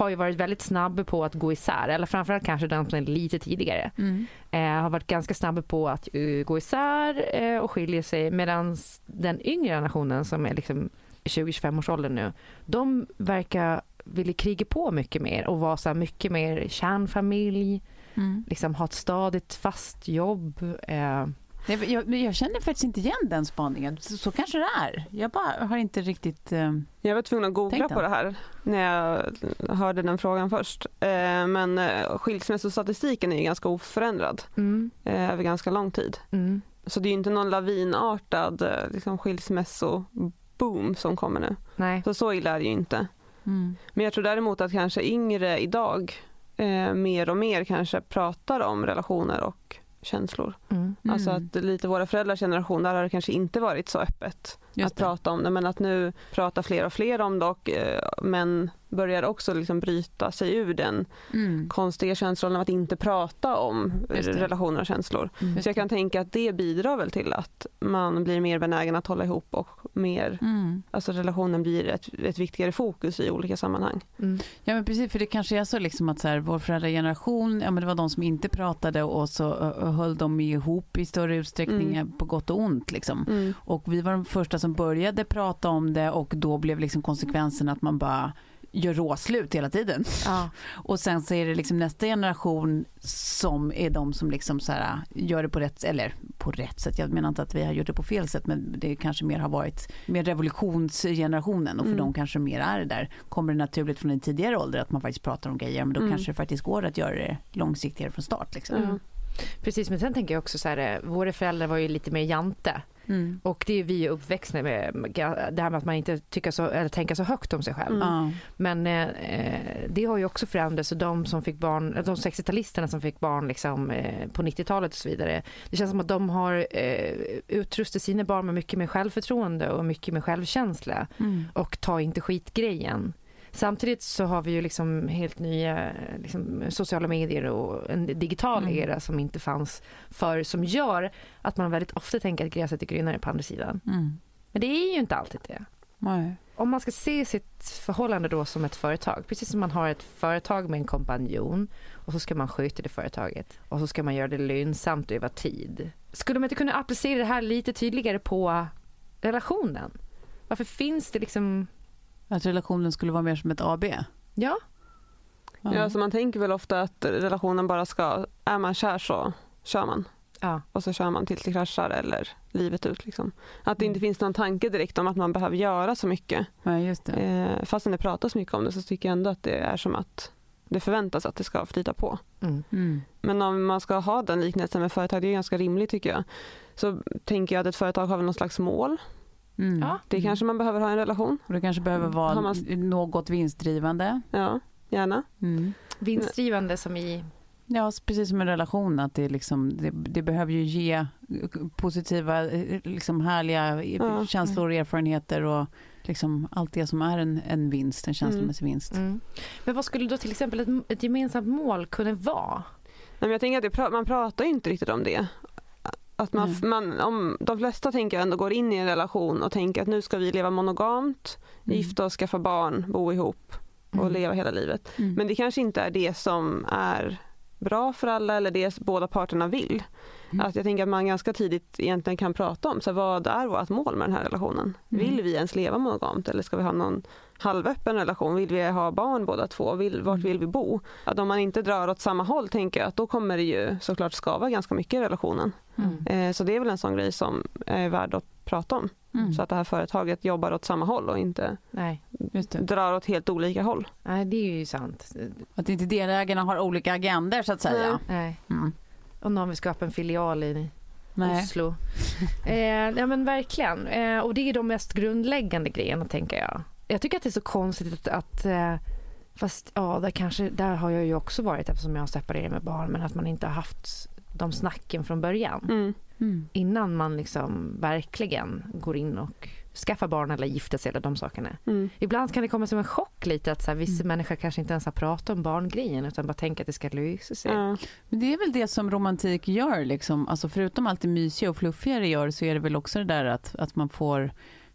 har ju varit väldigt snabb på att gå isär. Eller framförallt kanske den som är lite tidigare. Eh, har varit ganska snabb på att eh, gå isär eh, och skilja sig. Medan den yngre generationen som är liksom 20-25 års ålder nu. De verkar vilja kriga på mycket mer och vara så mycket mer kärnfamilj. Liksom ha ett stadigt fast jobb. Eh, Nej, Jag, jag känner faktiskt inte igen den spaningen. Så, så kanske det är. Jag bara har inte riktigt... Eh, Jag var tvungen att googla på det här när jag hörde den frågan först. Eh, Men eh, skilsmässostatistiken är ju ganska oförändrad mm, eh, över ganska lång tid. mm. Så det är ju inte någon lavinartad eh, liksom, skilsmässoboom som kommer nu. Nej. Så så illa är det ju inte. Mm. Men jag tror däremot att kanske yngre idag eh, mer och mer kanske pratar om relationer och känslor. Mm. Alltså Mm. att lite våra föräldrars generation, där har det kanske inte varit så öppet Just att det. prata om det. Men att nu pratar fler och fler om det och eh, män börjar också liksom bryta sig ur den Mm. konstiga känslan av att inte prata om relationer och känslor. Mm. Så jag kan tänka att det bidrar väl till att man blir mer benägen att hålla ihop och mer, Mm. alltså relationen blir ett, ett viktigare fokus i olika sammanhang. Mm. Ja men precis, för det kanske är så liksom att så här, vår föräldrageneration, ja men det var de som inte pratade och så höll de ihop i större utsträckning Mm. på gott och ont liksom. Mm. Och vi var de första som började prata om det och då blev liksom konsekvensen att man bara gör råslut hela tiden. Ja. Och sen så är det liksom nästa generation som är de som liksom så här gör det på rätt, eller på rätt sätt, jag menar inte att vi har gjort det på fel sätt men det kanske mer har varit mer revolutionsgenerationen och för Mm. dem kanske mer är det där. Kommer det naturligt från en tidigare ålder att man faktiskt pratar om grejer men då Mm. kanske det faktiskt går att göra det långsiktigare från start. Liksom. Mm. Precis, men sen tänker jag också så här, eh, våra föräldrar var ju lite mer jante. Mm. Och det är vi uppväxta med, det här med att man inte tycker så, eller tänker så högt om sig själv. Mm. Men eh, eh, det har ju också förändrats. Så de som fick barn, de 60-talisterna som fick barn liksom, eh, på 90-talet och så vidare. Det känns som att de har eh, utrustat sina barn med mycket mer självförtroende och mycket mer självkänsla. Mm. Och ta inte skitgrejen. Samtidigt så har vi ju liksom helt nya liksom, sociala medier och en digital Mm. era som inte fanns förr som gör att man väldigt ofta tänker att gräset är grönare på andra sidan. Mm. Men det är ju inte alltid det. Nej. Om man ska se sitt förhållande då som ett företag, precis som man har ett företag med en kompanjon och så ska man sköta det företaget och så ska man göra det lönsamt över tid. Skulle man inte kunna applicera det här lite tydligare på relationen? Varför finns det liksom, Att relationen skulle vara mer som ett AB? ja, Ja, så man tänker väl ofta att relationen bara ska, är man kär så kör man. ja, Och så kör man tills det kraschar eller livet ut. Liksom. Att det Mm. inte finns någon tanke direkt om att man behöver göra så mycket. Ja, just det. Eh, fastän det pratas mycket om det så tycker jag ändå att det är som att det förväntas att det ska flyta på. mm. Mm. Men om man ska ha den liknelsen med företag, det är ganska rimligt tycker jag. Så tänker jag att ett företag har väl någon slags mål. Mm. Ja. Det kanske man behöver ha i en relation. Och det kanske behöver vara man- något vinstdrivande. Ja, gärna. Mm. vinstdrivande som i, Ja, precis som en relation. Att det, liksom, det, det behöver ju ge positiva, eh, liksom härliga eh, Ja. känslor och erfarenheter och liksom allt det som är en, en vinst, en känslomässig vinst. mm. Men vad skulle då till exempel ett, ett gemensamt mål kunna vara? Nej, men jag tänker att det, man pratar ju inte riktigt om det. Att man, Nej. man, om, de flesta tänker jag ändå går in i en relation och tänker att nu ska vi leva monogamt, Mm. gifta oss, skaffa barn, bo ihop och Mm. leva hela livet. Mm. Men det kanske inte är det som är bra för alla eller det båda parterna vill. Mm. Att jag tänker att man ganska tidigt egentligen kan prata om så här, vad är vårt mål med den här relationen. Mm. Vill vi ens leva monogamt eller ska vi ha någon halvöppen relation? Vill vi ha barn båda två? Vill, vart vill vi bo? Att om man inte drar åt samma håll tänker jag att då kommer det ju såklart skava ganska mycket i relationen. Mm. Eh, så det är väl en sån grej som är värd att prata om. Mm. Så att det här företaget jobbar åt samma håll och inte Nej, Just det. drar åt helt olika håll. nej det är ju sant. Att inte delägarna har olika agender så att säga. Nej. Mm. Och någon vill skapa en filial i Nej. Oslo. eh, ja men verkligen. Eh, och det är de mest grundläggande grejerna tänker jag. Jag tycker att det är så konstigt att, att eh, fast ja, där, kanske, där har jag ju också varit eftersom jag har separerat med barn men att man inte har haft de snacken från början. Mm. Mm. Innan man liksom verkligen går in och skaffar barn eller gifter sig eller de sakerna. Mm. Ibland kan det komma som en chock lite att så här, vissa Mm. människor kanske inte ens har pratat om barngrejen utan bara tänker att det ska lösa sig. Ja. Men det är väl det som romantik gör. Liksom. Alltså förutom allt det mysiga och fluffiga det gör så är det väl också det där att, att man får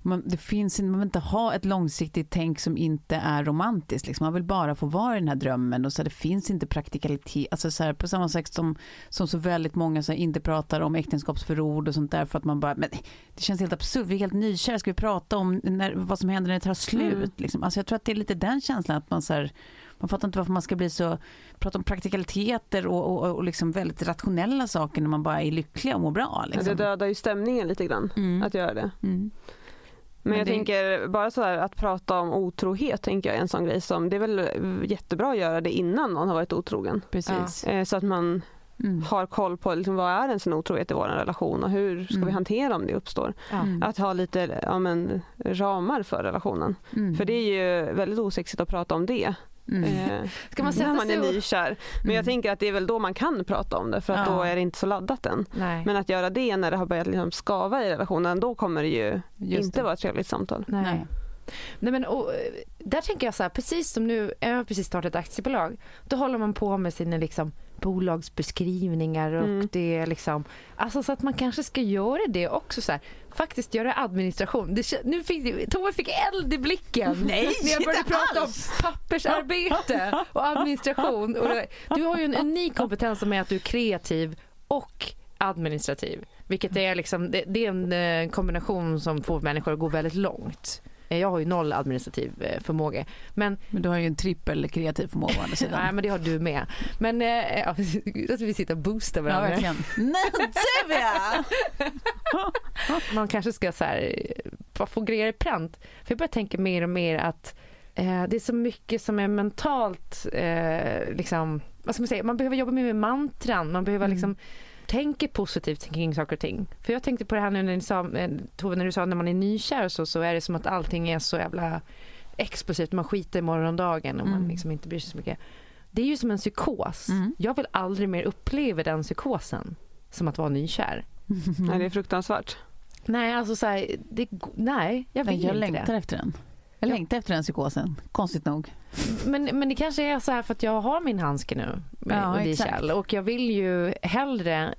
man, det finns, man vill inte ha ett långsiktigt tänk som inte är romantiskt. Liksom. Man vill bara få vara i den här drömmen och så här, det finns inte praktikalitet. Alltså så här, på samma sätt som, som så väldigt många så här, inte pratar om äktenskapsförord och sånt där för att man bara, men det känns helt absurt, vi är helt nykära, ska vi prata om när, vad som händer när det tar slut? Mm. Liksom. Alltså jag tror att det är lite den känslan att man så här, man fattar inte varför man ska bli så, prata om praktikaliteter och, och, och liksom väldigt rationella saker när man bara är lycklig och mår bra. Ja, Liksom. Det dödar ju stämningen lite grann Mm. att göra det. Mm. Men, Men jag det- tänker bara så här att prata om otrohet tänker jag är en sån grej som det är väl jättebra att göra det innan någon har varit otrogen. Precis. Eh, Så att man Mm. har koll på liksom, vad är en sån otrohet i vår relation och hur ska Mm. vi hantera om det uppstår. Ja. Mm. Att ha lite ja, men, ramar för relationen. Mm. För det är ju väldigt osexigt att prata om det. Mm. Eh, Ska man när sätta man sig är nykär. Men jag Mm. tänker att det är väl då man kan prata om det för att Ja. då är det inte så laddat än. Nej. Men att göra det när det har börjat liksom skava i relationen, då kommer det ju Just inte det. vara ett trevligt samtal. Nej. Nej. Nej, men, och, eh, där tänker jag så här, precis som nu, jag har precis startat ett aktiebolag. Då håller man på med sina liksom, bolagsbeskrivningar och Mm. det är liksom, alltså så att man kanske ska göra det också så här, faktiskt göra administration. Det, nu fick, Tove fick eld i blicken Nej, när jag började prata alls. om pappersarbete och administration. Och det, du har ju en unik kompetens med att du är kreativ och administrativ. Vilket är liksom, det, det är en eh, kombination som får människor att gå väldigt långt. Eh, Jag har ju noll administrativ eh, förmåga. Men, Men du har ju en trippel kreativ förmåga å andra sidan. nej, men det har du med. Men eh, ja, att vi sitter och boostar Ja, varandra. verkligen. Nej, du ja! man kanske ska så här, bara få grejer i pränt. För jag börjar tänka mer och mer att eh, det är så mycket som är mentalt, eh, liksom, vad ska man säga, man behöver jobba mer med mantran, man behöver Mm. Tänka positivt kring saker och ting. För jag tänkte på det här nu när, ni sa, eh, Tove, när du sa när man är nykär så, så är det som att allting är så jävla explosivt, man skiter i morgondagen och man Mm. liksom inte bryr sig så mycket. Det är ju som en psykos. Mm. Jag vill aldrig mer uppleva den psykosen som att vara nykär. Nej, det är fruktansvärt. Nej, alltså så här, det, nej, jag vill Nej, jag inte längtar det. efter den. Jag Ja. längtar efter den psykosen, konstigt nog. Men, men det kanske är så här för att jag har min handske nu med Ja, Odi exakt. Kjell och jag vill ju hellre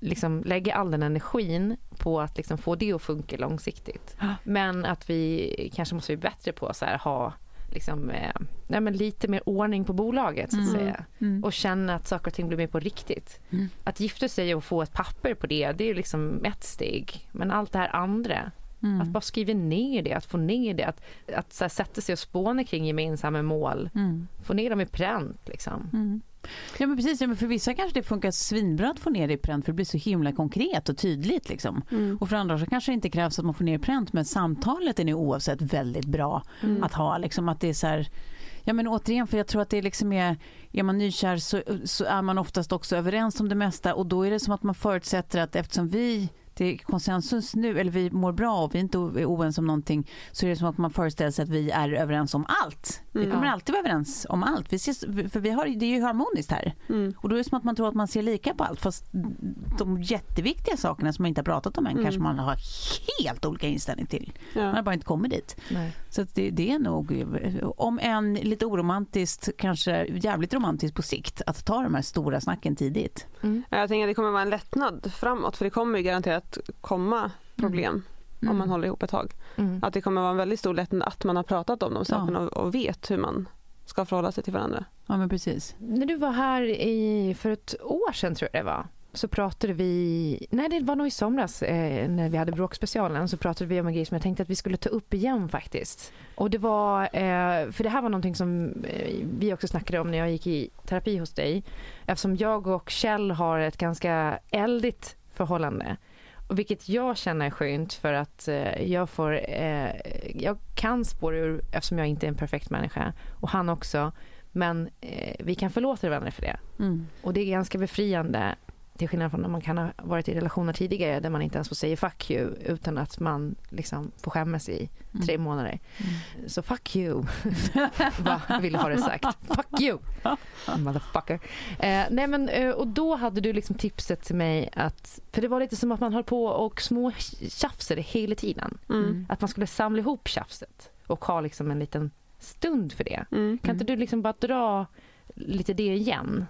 liksom lägga all den energin på att liksom få det att funka långsiktigt. Men att vi kanske måste bli bättre på att ha liksom, eh, lite mer ordning på bolaget så att Mm. säga. Mm. Och känna att saker och ting blir mer på riktigt. Mm. Att gifta sig och få ett papper på det, det är ju liksom ett steg. Men allt det här andra, Mm. att bara skriva ner det, att få ner det, att, att så här, sätta sig och spåna kring gemensamma mål. Mm. Få ner dem i pränt liksom. Mm. Ja men precis, ja, men för vissa kanske det funkar svinbra att få ner det i pränt för det blir så himla konkret och tydligt. Liksom. Mm. Och för andra så kanske det inte krävs att man får ner i pränt men samtalet är nu oavsett väldigt bra Mm. att ha. Liksom, att det är så här, ja men återigen för jag tror att det liksom är, är man nykär så, så är man oftast också överens om det mesta och då är det som att man förutsätter att eftersom vi det är konsensus nu, eller vi mår bra och vi är inte oense om någonting så är det som att man föreställer sig att vi är överens om allt. Vi Mm. kommer Ja. alltid vara överens om allt. Vi ses, för vi har, det är ju harmoniskt här. Mm. Och då är det som att man tror att man ser lika på allt fast de jätteviktiga sakerna som man inte har pratat om än Mm. kanske man har helt olika inställning till. Man har Ja. bara inte kommit dit. Nej. Så det, det är nog, om än lite oromantiskt, kanske jävligt romantiskt på sikt, att ta de här stora snacken tidigt. Mm. Jag tänker att det kommer vara en lättnad framåt för det kommer ju garanterat komma problem Mm. om man håller ihop ett tag. Mm. Att det kommer vara en väldigt stor lättnad att man har pratat om de sakerna och, och vet hur man ska förhålla sig till varandra. Ja men precis. När du var här i, för ett år sedan tror jag det var så pratade vi, nej det var nog i somras eh, när vi hade bråkspecialen så pratade vi om en grej som jag tänkte att vi skulle ta upp igen faktiskt. Och det var, eh, för det här var någonting som eh, vi också snackade om när jag gick i terapi hos dig. Eftersom jag och Kjell har ett ganska eldigt förhållande. Vilket jag känner är skönt för att eh, jag får, eh, jag kan spåra ur eftersom jag inte är en perfekt människa och han också. Men eh, vi kan förlåta varandra för det. Mm. Och det är ganska befriande till skillnad från när man kan ha varit i relationer tidigare där man inte ens får säga fuck you utan att man liksom får skämmas i Mm. tre månader. Så fuck you, vad vill ha det sagt. Fuck you, motherfucker. Eh, nej men, eh, och då hade du liksom tipset till mig att, för det var lite som att man höll på och små tjafsade hela tiden. Mm. Att man skulle samla ihop tjafset och ha liksom en liten stund för det. Mm. Kan inte du liksom bara dra lite det igen?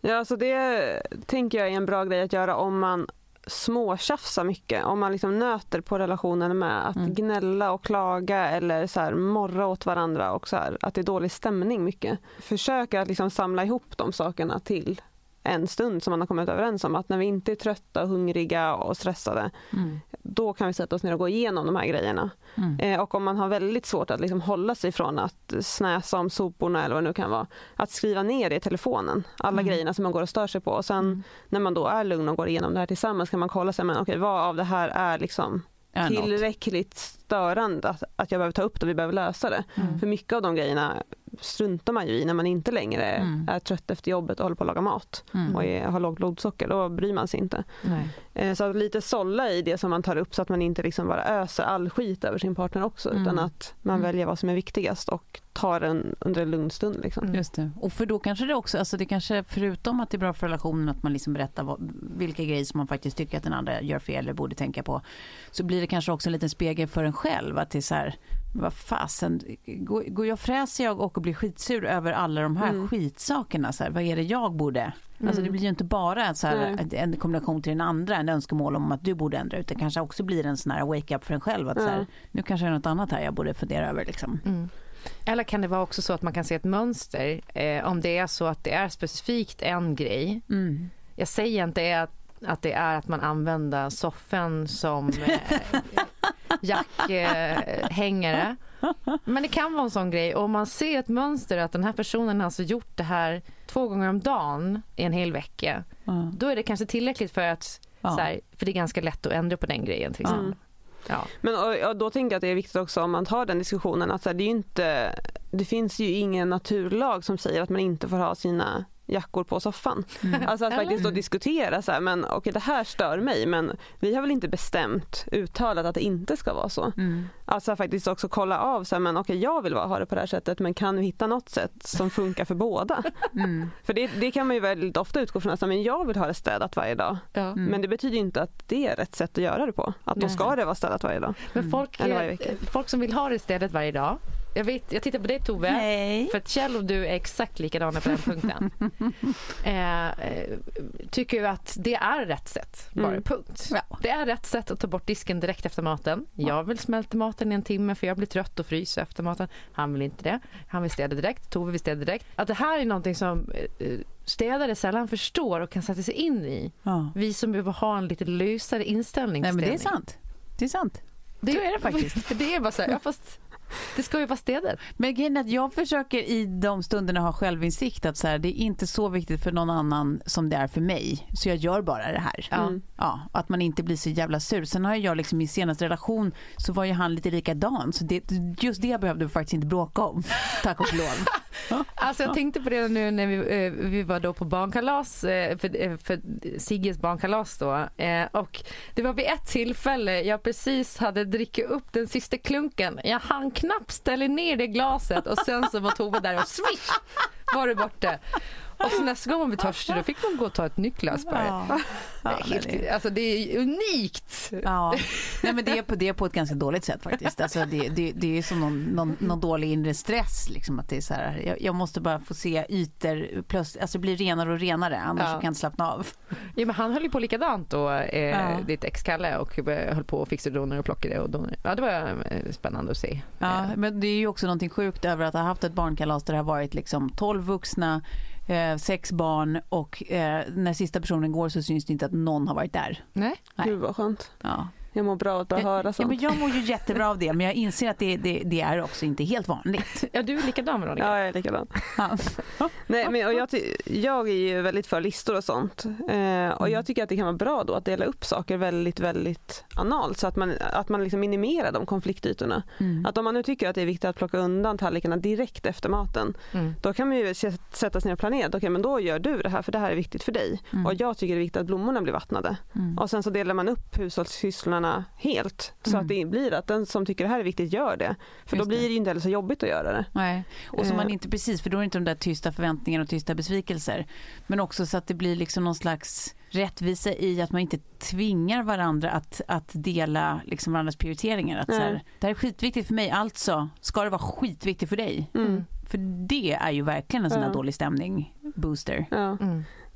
Ja, så det tänker jag är en bra grej att göra om man småtjafsar mycket. Om man liksom nöter på relationen med att Mm. gnälla och klaga eller så här morra åt varandra och så här, att det är dålig stämning mycket. Försöka att liksom samla ihop de sakerna till en stund som man har kommit överens om. Att när vi inte är trötta, hungriga och stressade, Mm. då kan vi sätta oss ner och gå igenom de här grejerna. Mm. Eh, och om man har väldigt svårt att liksom hålla sig från att snäsa om soporna eller vad det nu kan vara. Att skriva ner det i telefonen, alla Mm. grejerna som man går och stör sig på. Och sen Mm. när man då är lugn och går igenom det här tillsammans kan man kolla sig, men okej, vad av det här är liksom något. tillräckligt störande att, att jag behöver ta upp det och vi behöver lösa det. Mm. För mycket av de grejerna struntar man ju i när man inte längre Mm. är trött efter jobbet och håller på att laga mat Mm. och är, har lågt blodsocker. Då bryr man sig inte. Nej. Eh, Så att lite sålla i det som man tar upp så att man inte liksom bara öser all skit över sin partner också utan Mm. att man Mm. väljer vad som är viktigast och tar den under en lugn stund. Liksom. Just det. Och för då kanske det också, alltså det kanske förutom att det är bra för relationen att man liksom berättar vad, vilka grejer som man faktiskt tycker att den andra gör fel eller borde tänka på. Så blir det kanske också en liten spegel för en själv att det är så här, vad fasen, går, går jag fräser jag och blir skitsur över alla de här Mm. skitsakerna, så här, vad är det jag borde? Alltså det blir ju inte bara så här, en kombination till den andra, en önskemål om att du borde ändra, utan det kanske också blir en sån här wake-up för en själv. Att så här, nu kanske det är något annat här jag borde fundera över. Liksom. Mm. Eller kan det vara också så att man kan se ett mönster eh, om det är så att det är specifikt en grej. Mm. Jag säger inte att, att det är att man använder soffan som eh, jackhängare. Men det kan vara en sån grej. Och om man ser ett mönster att den här personen har alltså gjort det här två gånger om dagen i en hel vecka. Ja. Då är det kanske tillräckligt för att, så här, för det är ganska lätt att ändra på den grejen till exempel. Mm. Ja. Men och, och då tänker jag att det är viktigt också om man tar den diskussionen att så här, det, är ju inte, det finns ju ingen naturlag som säger att man inte får ha sina jackor på soffan. Alltså att faktiskt då diskutera så här, men okej det här stör mig men vi har väl inte bestämt uttalat att det inte ska vara så. Mm. Alltså att faktiskt också kolla av så här, men okej jag vill ha det på det här sättet men kan vi hitta något sätt som funkar för båda? Mm. För det, det kan man ju väldigt ofta utgå från att men jag vill ha det städat varje dag. Ja. Men det betyder ju inte att det är rätt sätt att göra det på. Att då ska det vara städat varje dag. Men folk, varje folk som vill ha det städet varje dag. Jag, vet, jag tittar på dig Tove. Nej. För att Kjell och du är exakt likadana på den punkten. eh, eh, tycker att det är rätt sätt, bara Mm. punkt. Ja. Det är rätt sätt att ta bort disken direkt efter maten. Jag vill smälta maten i en timme för jag blir trött och fryser efter maten. Han vill inte det. Han vill städa direkt. Tove vill städa direkt. Att det här är någonting som eh, städare sällan förstår och kan sätta sig in i. Ja. Vi som behöver ha en lite lösare inställning Nej men det är sant. Det är sant. Det Så är det faktiskt. För det är bara så här, ja, fast det ska ju vara städat. Men grejen är att jag försöker i de stunderna ha självinsikt att så här, det är inte så viktigt för någon annan som det är för mig. Så jag gör bara det här. Ja. Mm. Ja, att man inte blir så jävla sur. Sen har jag liksom i senaste relation så var ju han lite likadan. Så det, just det behövde vi faktiskt inte bråka om. Tack och lov. Alltså jag tänkte på det nu när vi, eh, vi var då på barnkalas, eh, för, eh, för Sigges barnkalas då. Och det var vid ett tillfälle jag precis hade drickit upp den sista klunken. Jag hann knappt ställer ner det glaset och sen så var Tove där och swish var det borta. Och så nästa gång man blir törstig då fick man gå och ta ett nytt glas bara. Ja. Det är alltså det är unikt. Ja, Nej, men det, är på, det är på ett ganska dåligt sätt faktiskt. Alltså det, det, det är som någon, någon, någon dålig inre stress. Liksom, att det är så här, jag, jag måste bara få se ytor plötsligt, alltså bli renare och renare annars Ja. kan jag inte slappna av. Ja, men han höll ju på likadant då, eh, Ja. ditt ex-Kalle och eh, höll på och fixade donor och plockade och donor. Ja, det var eh, spännande att se. Ja, Eh, men det är ju också någonting sjukt över att ha haft ett barnkalas där det har varit liksom 12 vuxna, eh, sex barn och eh, när sista personen går så syns det inte att någon har varit där. Nej. Nej. Gud vad skönt. Ja. Jag mår bra av att bara höra ja, sånt. men jag mår ju jättebra av det men jag inser att det, det, det är också inte helt vanligt. Ja, du är likadan Veronica. Ja, jag är likadan. Ja. Nej, men, och jag, jag är ju väldigt för listor och sånt. Eh, och jag tycker att det kan vara bra då att dela upp saker väldigt, väldigt analt så att man, att man liksom minimerar de konfliktytorna. Mm. Att om man nu tycker att det är viktigt att plocka undan tallrikarna direkt efter maten, Mm. då kan man ju sätta sig ner och planera. Okej, men då gör du det här för det här är viktigt för dig. Mm. Och jag tycker det är viktigt att blommorna blir vattnade. Mm. Och sen så delar man upp hushållssysslorna helt. Så Mm. att det blir att den som tycker det här är viktigt gör det. För då Just blir det. ju inte heller så jobbigt att göra det. Nej, och så Eh. man inte precis, för då är det inte de där tysta förväntningarna och tysta besvikelser. Men också så att det blir liksom någon slags rättvisa i att man inte tvingar varandra att, att dela liksom varandras prioriteringar. Att så här, det här är skitviktigt för mig, alltså ska det vara skitviktigt för dig. Mm. För det är ju verkligen en sån här Ja. dålig stämning booster. Ja.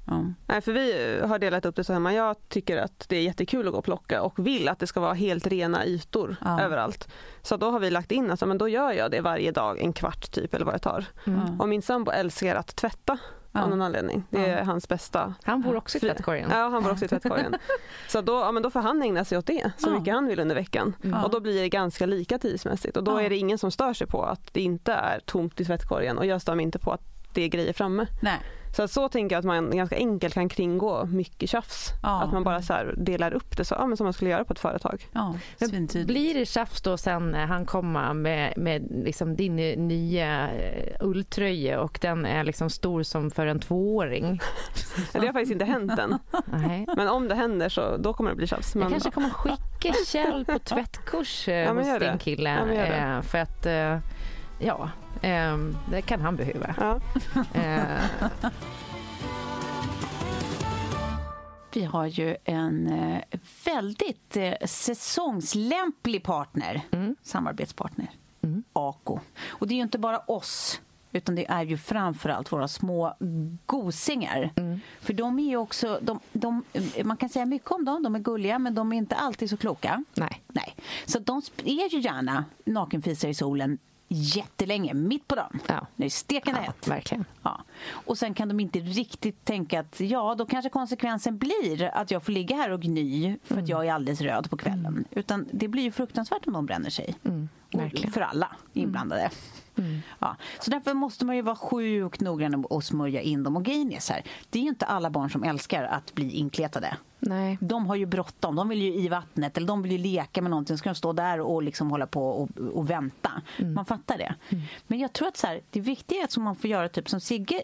Mm. Ja. Nej, för vi har delat upp det så hemma. Jag tycker att det är jättekul att gå och plocka och vill att det ska vara helt rena ytor Ja. överallt. Så då har vi lagt in, alltså, men då gör jag det varje dag, en kvart typ eller vad det tar. Mm. Och min sambo älskar att tvätta Ja. av någon anledning. Det är Ja. hans bästa. Han bor också i tvättkorgen. Ja, han bor också i tvättkorgen. så då, ja, men då får han ägna sig åt det så Ja. mycket han vill under veckan. Ja. Och då blir det ganska lika tidsmässigt och då Ja. är det ingen som stör sig på att det inte är tomt i tvättkorgen och jag stör mig inte på att alltid är grejer framme. Nej. Så att så tänker jag att man ganska enkelt kan kringgå mycket tjafs. Ja. Att man bara så här delar upp det så, ja, men som man skulle göra på ett företag. Ja. Blir det tjafs då sen han kommer med, med liksom din nya eh, ulltröja och den är liksom stor som för en tvååring? Det har faktiskt inte hänt än. Nej. Men om det händer så då kommer det bli tjafs. Jag kanske kommer skicka Kjell på tvättkurs eh, Ja, hos din kille. Ja, eh, för att, ja, eh, det kan han behöva. ja. Eh, Vi har ju en eh, väldigt eh, säsongslämplig partner, Mm. samarbetspartner, Mm. Ako. Och det är ju inte bara oss, utan det är ju framförallt våra små gosingar. Mm. För de är ju också, de, de, man kan säga mycket om dem, de är gulliga, men de är inte alltid så kloka. nej. Nej. Så de är ju gärna nakenfisar i solen jättelänge, mitt på dagen. Ja. Det är stekande Ja, hett. verkligen. Ja. Och sen kan de inte riktigt tänka att ja, då kanske konsekvensen blir att jag får ligga här och gny för Mm. att jag är alldeles röd på kvällen. Utan det blir ju fruktansvärt om de bränner sig. Mm, för alla inblandade. Mm. Ja. Så därför måste man ju vara sjukt noggrann och smörja in dem. Och grejen är så här, det är ju inte alla barn som älskar att bli inkletade. Nej. De har ju bråttom. De vill ju i vattnet eller de vill ju leka med någonting. Så ska de stå där och liksom hålla på och, och vänta. Mm. Man fattar det. Men jag tror att så här, det viktiga är att som man får göra typ som Sigge.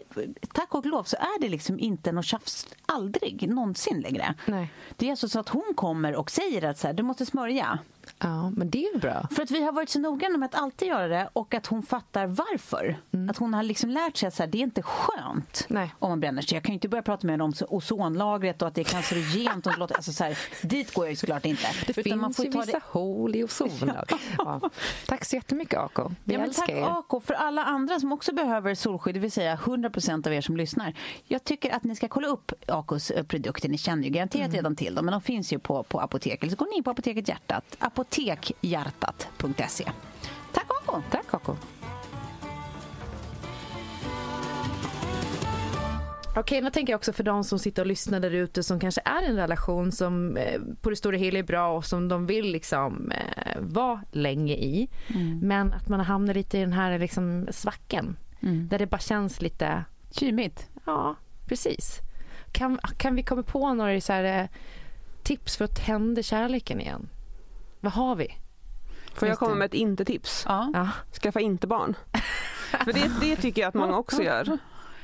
Tack och lov så är det liksom inte något tjafs. Aldrig någonsin längre. Nej. Det är alltså så att hon kommer och säger att så här, du måste smörja. Ja, men det är ju bra. För att vi har varit så noggranna med att alltid göra det och att hon fattar varför. Att hon har liksom lärt sig att så här, det är inte skönt Nej. om man bränner sig. Jag kan ju inte börja prata med henne om ozonlagret och att det är cancerogent. och låter, alltså så här, dit går jag ju såklart inte. Det Utan man finns får ju vissa det... hål i ozonlag. Ja. Tack så jättemycket Ako. Vi Ja, men tack älskar er. Ako för alla andra som också behöver solskydd, det vill säga 100% av er som lyssnar. Jag tycker att ni ska kolla upp Akos eh, produkter. Ni känner ju garanterat redan till dem, men de finns ju på, på apotek. Eller så går ni in på Apoteket Hjärtat, apotekhjärtat.se. Tack Ako! Tack Ako. Okej, nu tänker jag också för de som sitter och lyssnar där ute som kanske är i en relation som eh, på det stora hela är bra och som de vill liksom eh, vara länge i. Men att man hamnar lite i den här liksom svacken. Där det bara känns lite, Kymigt. ja precis. Kan, kan vi komma på några så här, eh, tips för att tända kärleken igen? Vad har vi? Får jag komma med ett inte-tips? Ja. Ja, Skaffa inte barn. För det, det tycker jag att många också gör.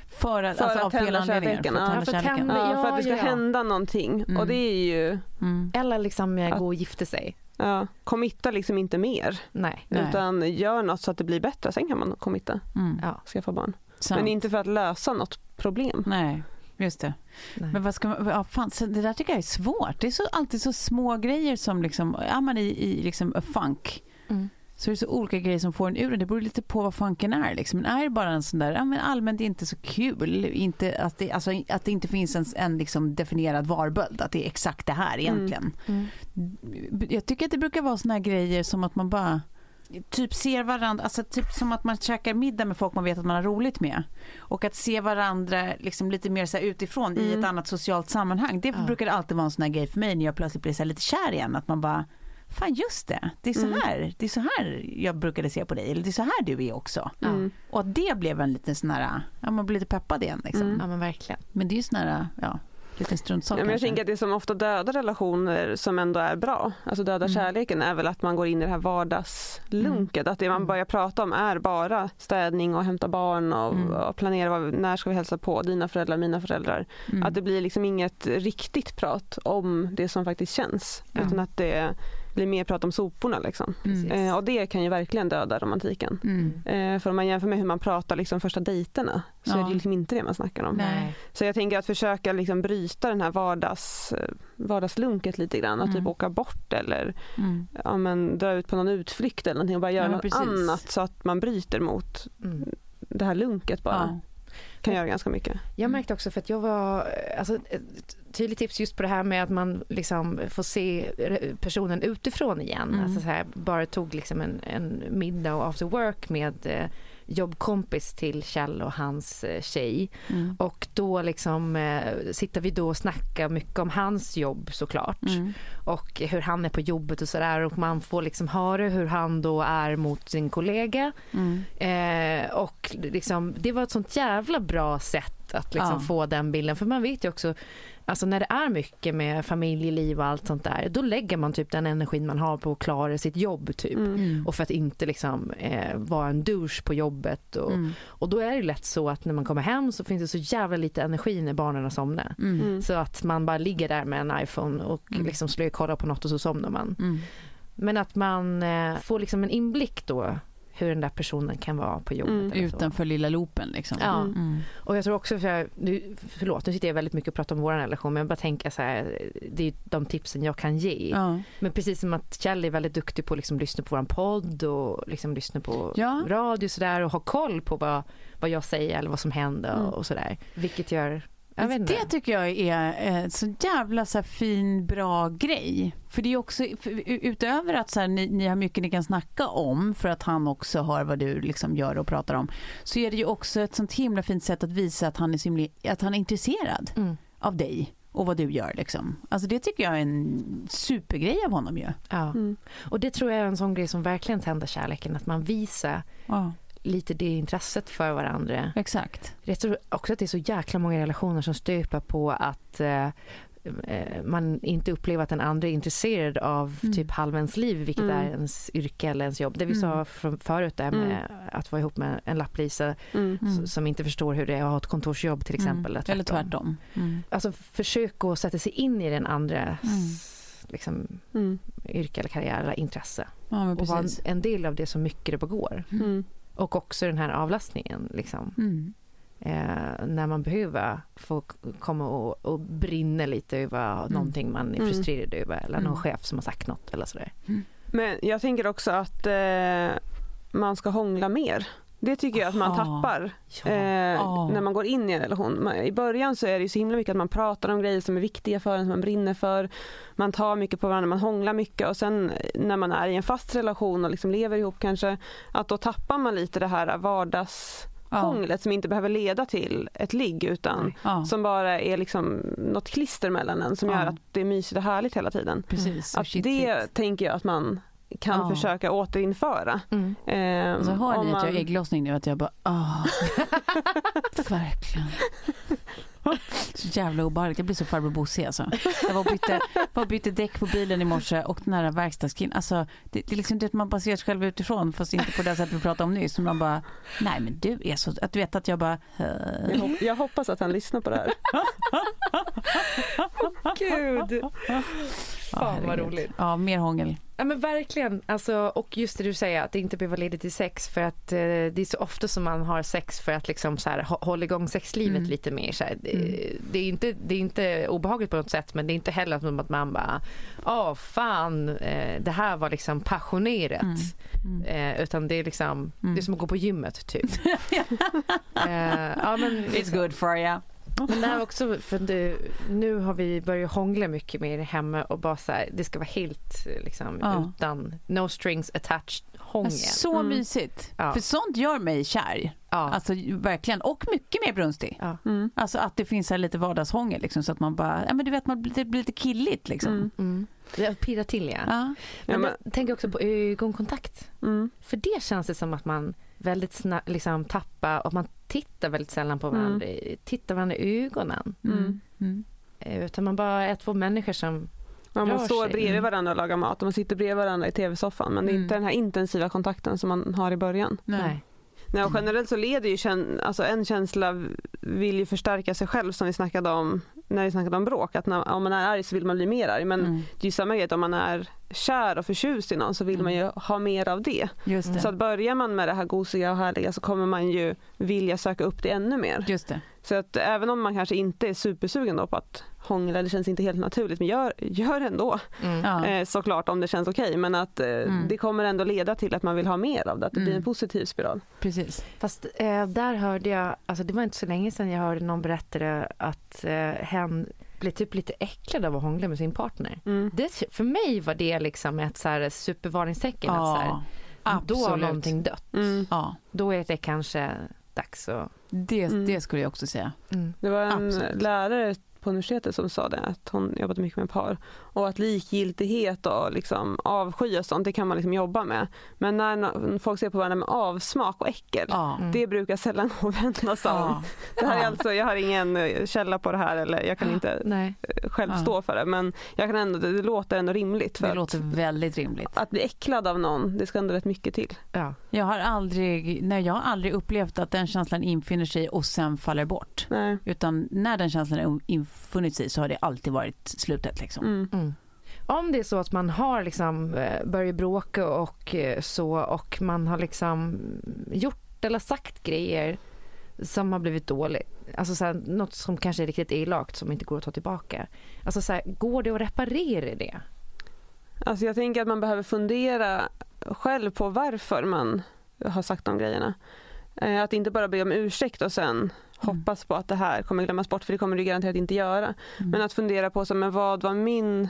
För att, För alltså, att av fel tända anledningar. kärleken, För att ja. För att Ja, för att det ska ja, hända någonting. Mm. Och det är ju, Mm. eller liksom eh, gå och gifta sig. ja, committa liksom inte mer. Nej. Nej. Utan gör något så att det blir bättre. Sen kan man committa, Mm. Ja. skaffa barn. Sant. Men inte för att lösa något problem. Nej, just det. Nej. Men vad ska man, ja, fan, så det där tycker jag är svårt. Det är så, alltid så små grejer som liksom, är man i, i liksom a funk Mm. Så är det så olika grejer som får en ur det. Beror lite på vad funken är. Liksom. Men är det bara en sån där, ja, men allmänt inte så kul, inte, att, det, alltså, att det inte finns en, en liksom definierad varböld, att det är exakt det här egentligen. Mm. Jag tycker att det brukar vara såna här grejer som att man bara Typ ser varandra, alltså typ som att man käkar middag med folk man vet att man har roligt med. Och att se varandra liksom lite mer så utifrån i Mm. ett annat socialt sammanhang. Det Ja. brukar alltid vara en sån här grej för mig när jag plötsligt blir så lite kär igen. Att man bara, fan just det, det är så Mm. här, det är så här jag brukade se på dig. Eller det är så här du är också. Mm. Och att det blev en liten sån här, ja man blir lite peppad igen liksom. Mm. Ja men verkligen. Men det är ju sån här, ja, liten struntsak Ja, men jag tänker att det som ofta dödar relationer som ändå är bra, alltså dödar Mm. kärleken, är väl att man går in i det här vardagslunket. Att det man börjar prata om är bara städning och hämta barn och, Mm. och planera vad, när ska vi hälsa på, dina föräldrar, mina föräldrar. Mm. Att det blir liksom inget riktigt prat om det som faktiskt känns. Ja. Utan att det blir mer prat om soporna. Liksom. Mm. Eh, och det kan ju verkligen döda romantiken. Mm. Eh, för om man jämför med hur man pratar liksom första dejterna så Ja. är det liksom inte det man snackar om. Nej. Så jag tänker att försöka liksom bryta den här vardags, eh, vardagslunket lite grann. Att Mm. typ åka bort eller Mm. ja, men, dra ut på någon utflykt eller någonting och bara göra Ja, något precis. annat så att man bryter mot Mm. det här lunket bara. Ja. Kan göra ganska mycket. Jag märkte också för att jag var, alltså ett tydligt tips just på det här med att man liksom får se personen utifrån igen. Mm. Alltså så här, bara tog liksom en, en middag och after work med eh, jobbkompis till Kjell och hans eh, tjej. Mm. Och då liksom eh, sitter vi då och snackar mycket om hans jobb såklart. Mm. Och hur han är på jobbet och sådär. Och man får liksom höra hur han då är mot sin kollega. Mm. Eh, och liksom, det var ett sånt jävla bra sätt att liksom Ja. få den bilden. För man vet ju också, alltså när det är mycket med familjeliv och allt sånt där, då lägger man typ den energin man har på att klara sitt jobb typ. Mm. Och för att inte liksom eh, vara en douche på jobbet. Och, Mm. och då är det lätt så att när man kommer hem så finns det så jävla lite energi när barnen har somnat. Mm. Så att man bara ligger där med en iPhone och Mm. liksom slår kolla på något och så somnar man. Mm. Men att man eh, får liksom en inblick då hur den där personen kan vara på jobbet. Mm. eller så. Utanför lilla loopen liksom. Ja. Mm. Och jag tror också, för jag, nu, förlåt nu sitter jag väldigt mycket och pratar om vår relation men jag bara tänker så här, det är de tipsen jag kan ge. Ja. Men precis som att Kjell är väldigt duktig på att liksom lyssna på vår podd och liksom lyssna på Ja. radio och sådär och ha koll på vad, vad jag säger eller vad som händer Mm. och sådär. Vilket gör. Det tycker jag är en så jävla så här fin, bra grej. För det är också, utöver att så här, ni, ni har mycket ni kan snacka om för att han också hör vad du liksom gör och pratar om, så är det ju också ett sånt himla fint sätt att visa att han är, så himla, att han är intresserad Mm. av dig och vad du gör. Liksom. Alltså det tycker jag är en supergrej av honom ju. Ja. Mm. Och det tror jag är en sån grej som verkligen tänder kärleken, att man visar Ja, lite det intresset för varandra. exakt. Jag tror också att det är så jäkla många relationer som stöper på att eh, eh, man inte upplever att den andra är intresserad av Mm. typ halva ens liv, vilket Mm. är ens yrke eller ens jobb. Det vi Mm. sa från förut där med att vara ihop med en lapplisa Mm. Mm. som inte förstår hur det är att ha ett kontorsjobb till exempel. Mm. Eller tvärtom. Mm. Alltså försök att sätta sig in i den andras Mm. liksom, Mm. yrke eller karriär eller intresse. Ja, Och vara en del av det så mycket det bara går. Mm. Och också den här avlastningen. Liksom. Mm. eh, när man behöver få komma och, och brinna lite över någonting man är Mm. frustrerad över eller någon Mm. chef som har sagt något eller sådär. Men jag tänker också att eh, man ska hångla mer. Det tycker jag att man Ja. tappar Ja. eh, Ja. när man går in i en relation. I början så är det ju så himla mycket att man pratar om grejer som är viktiga för en, som man brinner för. Man tar mycket på varandra, man hånglar mycket och sen eh, när man är i en fast relation och liksom lever ihop kanske, att då tappar man lite det här vardagshånglet som inte behöver leda till ett ligg utan. Ja, som bara är liksom något klister mellan en som Ja. gör att det är mysigt och härligt hela tiden. precis. Att shit, det shit. tänker jag att man kan Ja. försöka återinföra. Mm. Ehm, Alltså hör ni att jag man- har ägglossning nu? Att jag bara, ah, verkligen. Så jävla obehagligt. Jag blir så farbror Bosse alltså. Jag var och bytte, var och bytte däck på bilen i morse och den här verkstadskillen, alltså det, det är liksom det att man bara ser sig själv utifrån fast inte på det sättet vi pratade om nyss. Men man bara, nej men du är så, att du vet att jag bara, jag, hop- jag hoppas att han lyssnar på det här. Gud! Fan vad herregud. roligt. Ja, mer hångel. Ja men verkligen. Alltså, och just det du säger att det inte behöver leda till sex för att eh, det är så ofta som man har sex för att liksom så här, hå- hålla igång sexlivet Mm. lite mer. Så här. Det, Mm. det, är inte, det är inte obehagligt på något sätt men det är inte heller som att man bara åh fan eh, det här var liksom passionerat. Mm. Mm. Eh, utan det är liksom Mm. det är som att gå på gymmet typ. eh, ja, men, It's good for you. Men det här också, för det, nu har vi börjat hångla mycket mer hemma och bara så här, det ska vara helt liksom Ja. utan no strings attached hångel. Så Mm. mysigt. Ja. För sånt gör mig kär. Ja. Alltså verkligen. Och mycket mer brunstig. Ja. Mm. Alltså att det finns här lite vardagshångel liksom, så att man bara, ja men du vet man blir, det blir lite killigt liksom. Mm. Mm. Det pirrar till ja. Ja. Men, Ja, jag tänker också på ögonkontakt. Mm. För det känns det som att man väldigt snabbt liksom tappar och man tittar väldigt sällan på Mm. varandra, tittar varandra i ögonen. Mm. Mm. Eh, Utan man bara är två människor som, Man Rör står sig. bredvid Mm. varandra och lagar mat och man sitter bredvid varandra i tv-soffan men det är Mm. inte den här intensiva kontakten som man har i början. Nej. nej. Nej, och generellt så leder ju kän- alltså en känsla vill ju förstärka sig själv som vi snackade om när vi snackade om bråk. Att när, om man är arg så vill man bli mer arg. Men Mm. det är ju samma grej att om man är kär och förtjust i någon så vill man ju ha mer av det. Just det. Så att börjar man med det här gosiga och härliga så kommer man ju vilja söka upp det ännu mer. Just det. Så att även om man kanske inte är supersugen då på att hångla, det känns inte helt naturligt, men gör, gör ändå. Mm. Ja. Eh, såklart om det känns okej, men att eh, Mm. det kommer ändå leda till att man vill ha mer av det, att det blir Mm. en positiv spiral. Precis. Fast eh, där hörde jag, alltså det var inte så länge sedan jag hörde någon berätta att eh, hen blev typ lite äcklad av att hångla med sin partner. Mm. Det, för mig var det liksom ett så här supervarningstecken. Att så här, Ja. då har någonting dött. Mm. Ja, Då är det kanske dags att... det, Mm. det skulle jag också säga. Mm. Det var en Absolut. lärare på universitetet som sa det, att hon jobbade mycket med par. Och att likgiltighet och liksom avsky och sånt, det kan man liksom jobba med. Men när folk ser på varandra med avsmak och äckel. Mm. det brukar sällan gå att vända sig om. Ja. Det här är Ja. alltså, jag har ingen eh, källa på det här eller jag kan inte Nej. eh, själv Ja. stå för det. Men jag kan ändå, det låter ändå rimligt. För Det att, låter väldigt rimligt. att bli äcklad av någon, det ska ändå rätt mycket till. Ja. Jag har aldrig, nej, jag har aldrig upplevt att den känslan infinner sig och sen faller bort. Nej. Utan när den känslan har infunnit sig så har det alltid varit slutet. Liksom. Mm. Mm. Om det är så att man har liksom eh, börjat bråka och eh, så och man har liksom gjort eller sagt grejer som har blivit dåligt. Alltså så här, något som kanske är riktigt elakt som inte går att ta tillbaka. Alltså så här, går det att reparera det? Alltså jag tänker att man behöver fundera själv på varför man har sagt de grejerna. Eh, Att inte bara be om ursäkt och sen hoppas på att det här kommer glömmas bort, för det kommer det garanterat inte göra. Mm. Men att fundera på så, men vad var min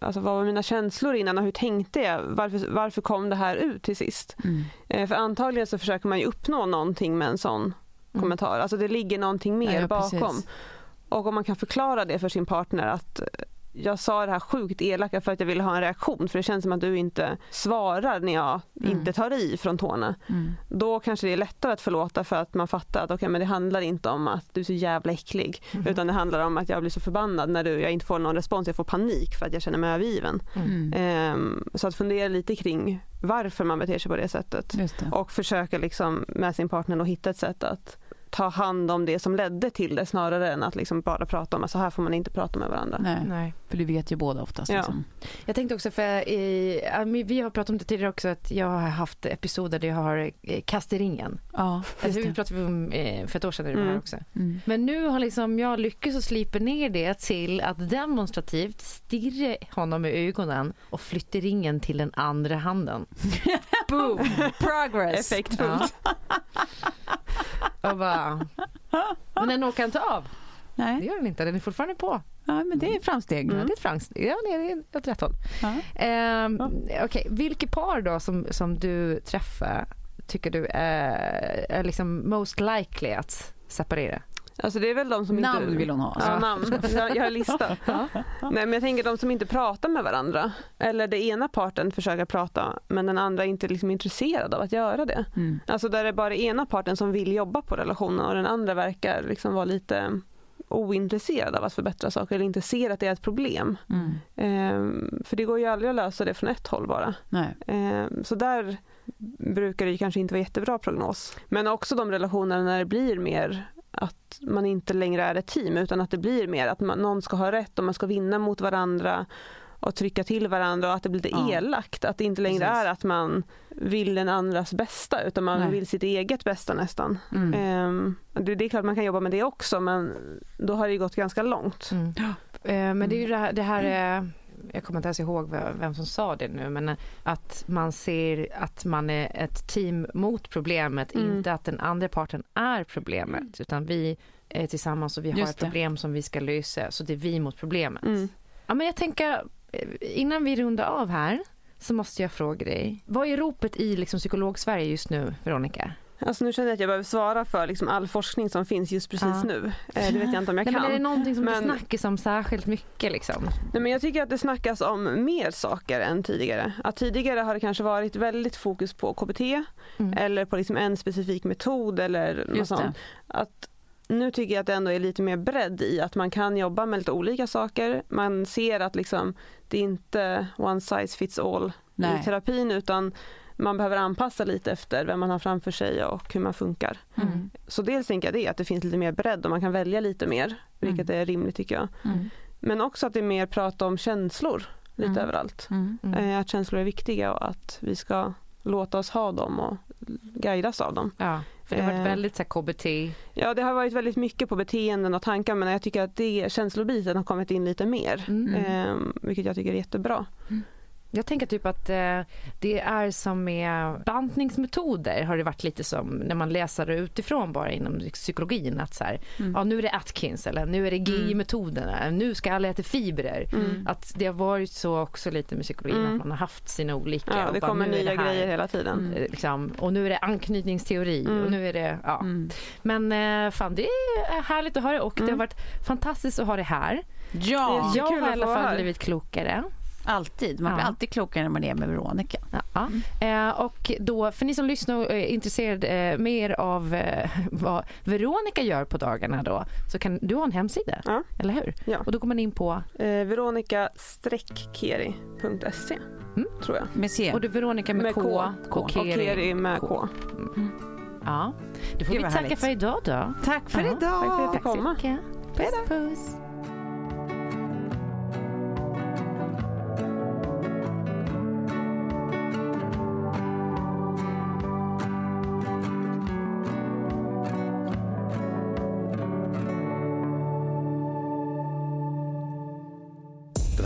Alltså vad var mina känslor innan och hur tänkte jag? Varför, varför kom det här ut till sist? Mm. Eh, För antagligen så försöker man ju uppnå någonting med en sån kommentar. Alltså det ligger någonting mer Mm. Ja, bakom. precis. Och om man kan förklara det för sin partner att jag sa det här sjukt elaka för att jag ville ha en reaktion för det känns som att du inte svarar när jag Mm. inte tar i från tårna. Mm. Då kanske det är lättare att förlåta för att man fattar att okay, men det handlar inte om att du är så jävla äcklig utan det handlar om att jag blir så förbannad när du, jag inte får någon respons, jag får panik för att jag känner mig övergiven. Mm. Ehm, så att fundera lite kring varför man beter sig på det sättet det. och försöka liksom med sin partner att hitta ett sätt att ta hand om det som ledde till det snarare än att liksom bara prata om att så här får man inte prata med varandra. Nej, Nej. för det vet ju båda oftast. Ja. Liksom. Jag tänkte också för i, vi har pratat om det tidigare också att jag har haft episoder där jag har eh, kast i ringen. Ja, Alltså, vi det. pratade om eh, för ett år sedan Mm. också. Mm. Men nu har liksom jag lyckats att slipa ner det till att demonstrativt stirra honom i ögonen och flytta ringen till den andra handen. Boom! Progress! Effektfullt. Ja. Och bara... Men den åker inte av. Det Nej, gör den inte. Den är fortfarande på. ja, men det är framsteg. Ja, det är ett framsteg. Ja, det är åt rätt håll. Ja. Ehm, Okej, vilket par då som, som du träffar tycker du är, är liksom most likely att separera? Alltså det är väl de som Namn inte... vill hon ha. Ja, namn. Jag, jag har en lista. Nej, men jag tänker de som inte pratar med varandra. Eller det ena parten försöker prata men den andra är inte liksom intresserad av att göra det. Mm. Alltså där det är bara ena parten som vill jobba på relationen och den andra verkar liksom vara lite ointresserad av att förbättra saker eller inte ser att det är ett problem. Mm. Ehm, för det går ju aldrig att lösa det från ett håll bara. Nej. Ehm, så där brukar det kanske inte vara jättebra prognos. Men också de relationerna när det blir mer att man inte längre är ett team utan att det blir mer att man, någon ska ha rätt och man ska vinna mot varandra och trycka till varandra och att det blir lite Ja. elakt. Att det inte längre Precis. är att man vill den andras bästa utan man Nej. vill sitt eget bästa nästan. Mm. Ehm, det, det är klart man kan jobba med det också men då har det ju gått ganska långt. Mm. Eh, Men det är ju det här, det här är, jag kommer inte ens ihåg vem som sa det nu, men att man ser att man är ett team mot problemet, Mm. inte att den andra parten är problemet, utan vi är tillsammans och vi har Just ett det. problem som vi ska lösa, så det är vi mot problemet. Mm. Ja, men jag tänker, eh, innan vi rundar av här, så måste jag fråga dig, vad är ropet i liksom psykolog-Sverige just nu, Veronica? Alltså nu känner jag att jag behöver svara för liksom all forskning som finns just precis Ja. nu. Eh, det vet jag inte om jag Nej, kan. men är det någonting som Men- det snackas om särskilt mycket? Liksom? Nej, men jag tycker att det snackas om mer saker än tidigare. Att tidigare har det kanske varit väldigt fokus på KBT Mm. eller på liksom en specifik metod eller något sånt. Att nu tycker jag att det ändå är lite mer bredd i att man kan jobba med lite olika saker. Man ser att liksom, det är inte one size fits all Nej. i terapin utan man behöver anpassa lite efter vem man har framför sig och hur man funkar. Mm. Så dels tänker jag det, att det finns lite mer bredd och man kan välja lite mer, vilket är rimligt tycker jag. Mm. Men också att det är mer prata om känslor lite Mm. överallt. Mm. Mm. Eh, Att känslor är viktiga och att vi ska låta oss ha dem och guidas av dem. Ja, för det har varit Eh. väldigt så KBT, Ja, det har varit väldigt mycket på beteenden och tankar men jag tycker att det känslobiten har kommit in lite mer. Mm. Eh, vilket jag tycker är jättebra. Mm. Jag tänker typ att eh, det är som med bantningsmetoder har det varit lite som när man läser det utifrån bara inom psykologin att så här, ja nu är det Atkins eller nu är det GI-metoderna, nu ska alla äta fibrer. Att det har varit så också lite med psykologin att man har haft sina olika. Ja, det bara, kommer nya det här. grejer hela tiden. Eh, Liksom, och nu är det anknytningsteori och nu är det, ja. Men eh, fan det är härligt att höra och det har varit fantastiskt att ha det här. Ja, Jag har i alla fall här. blivit klokare. Alltid. Man blir Ja. alltid klokare när man är med Veronica. Ja. Eh, och då, för ni som lyssnar och är intresserade eh, mer av eh, vad Veronica gör på dagarna då, så kan du ha en hemsida, Ja. eller hur? Ja. Och då går man in på, Eh, Veronica-keri.se Mm. tror jag. Med C. och det är Veronica med, K, Och Keri med K. Ja. Då får Gud, vi tacka härligt. för idag då. Tack för Ja. idag. Tack för att jag fick komma. mycket. Puss puss.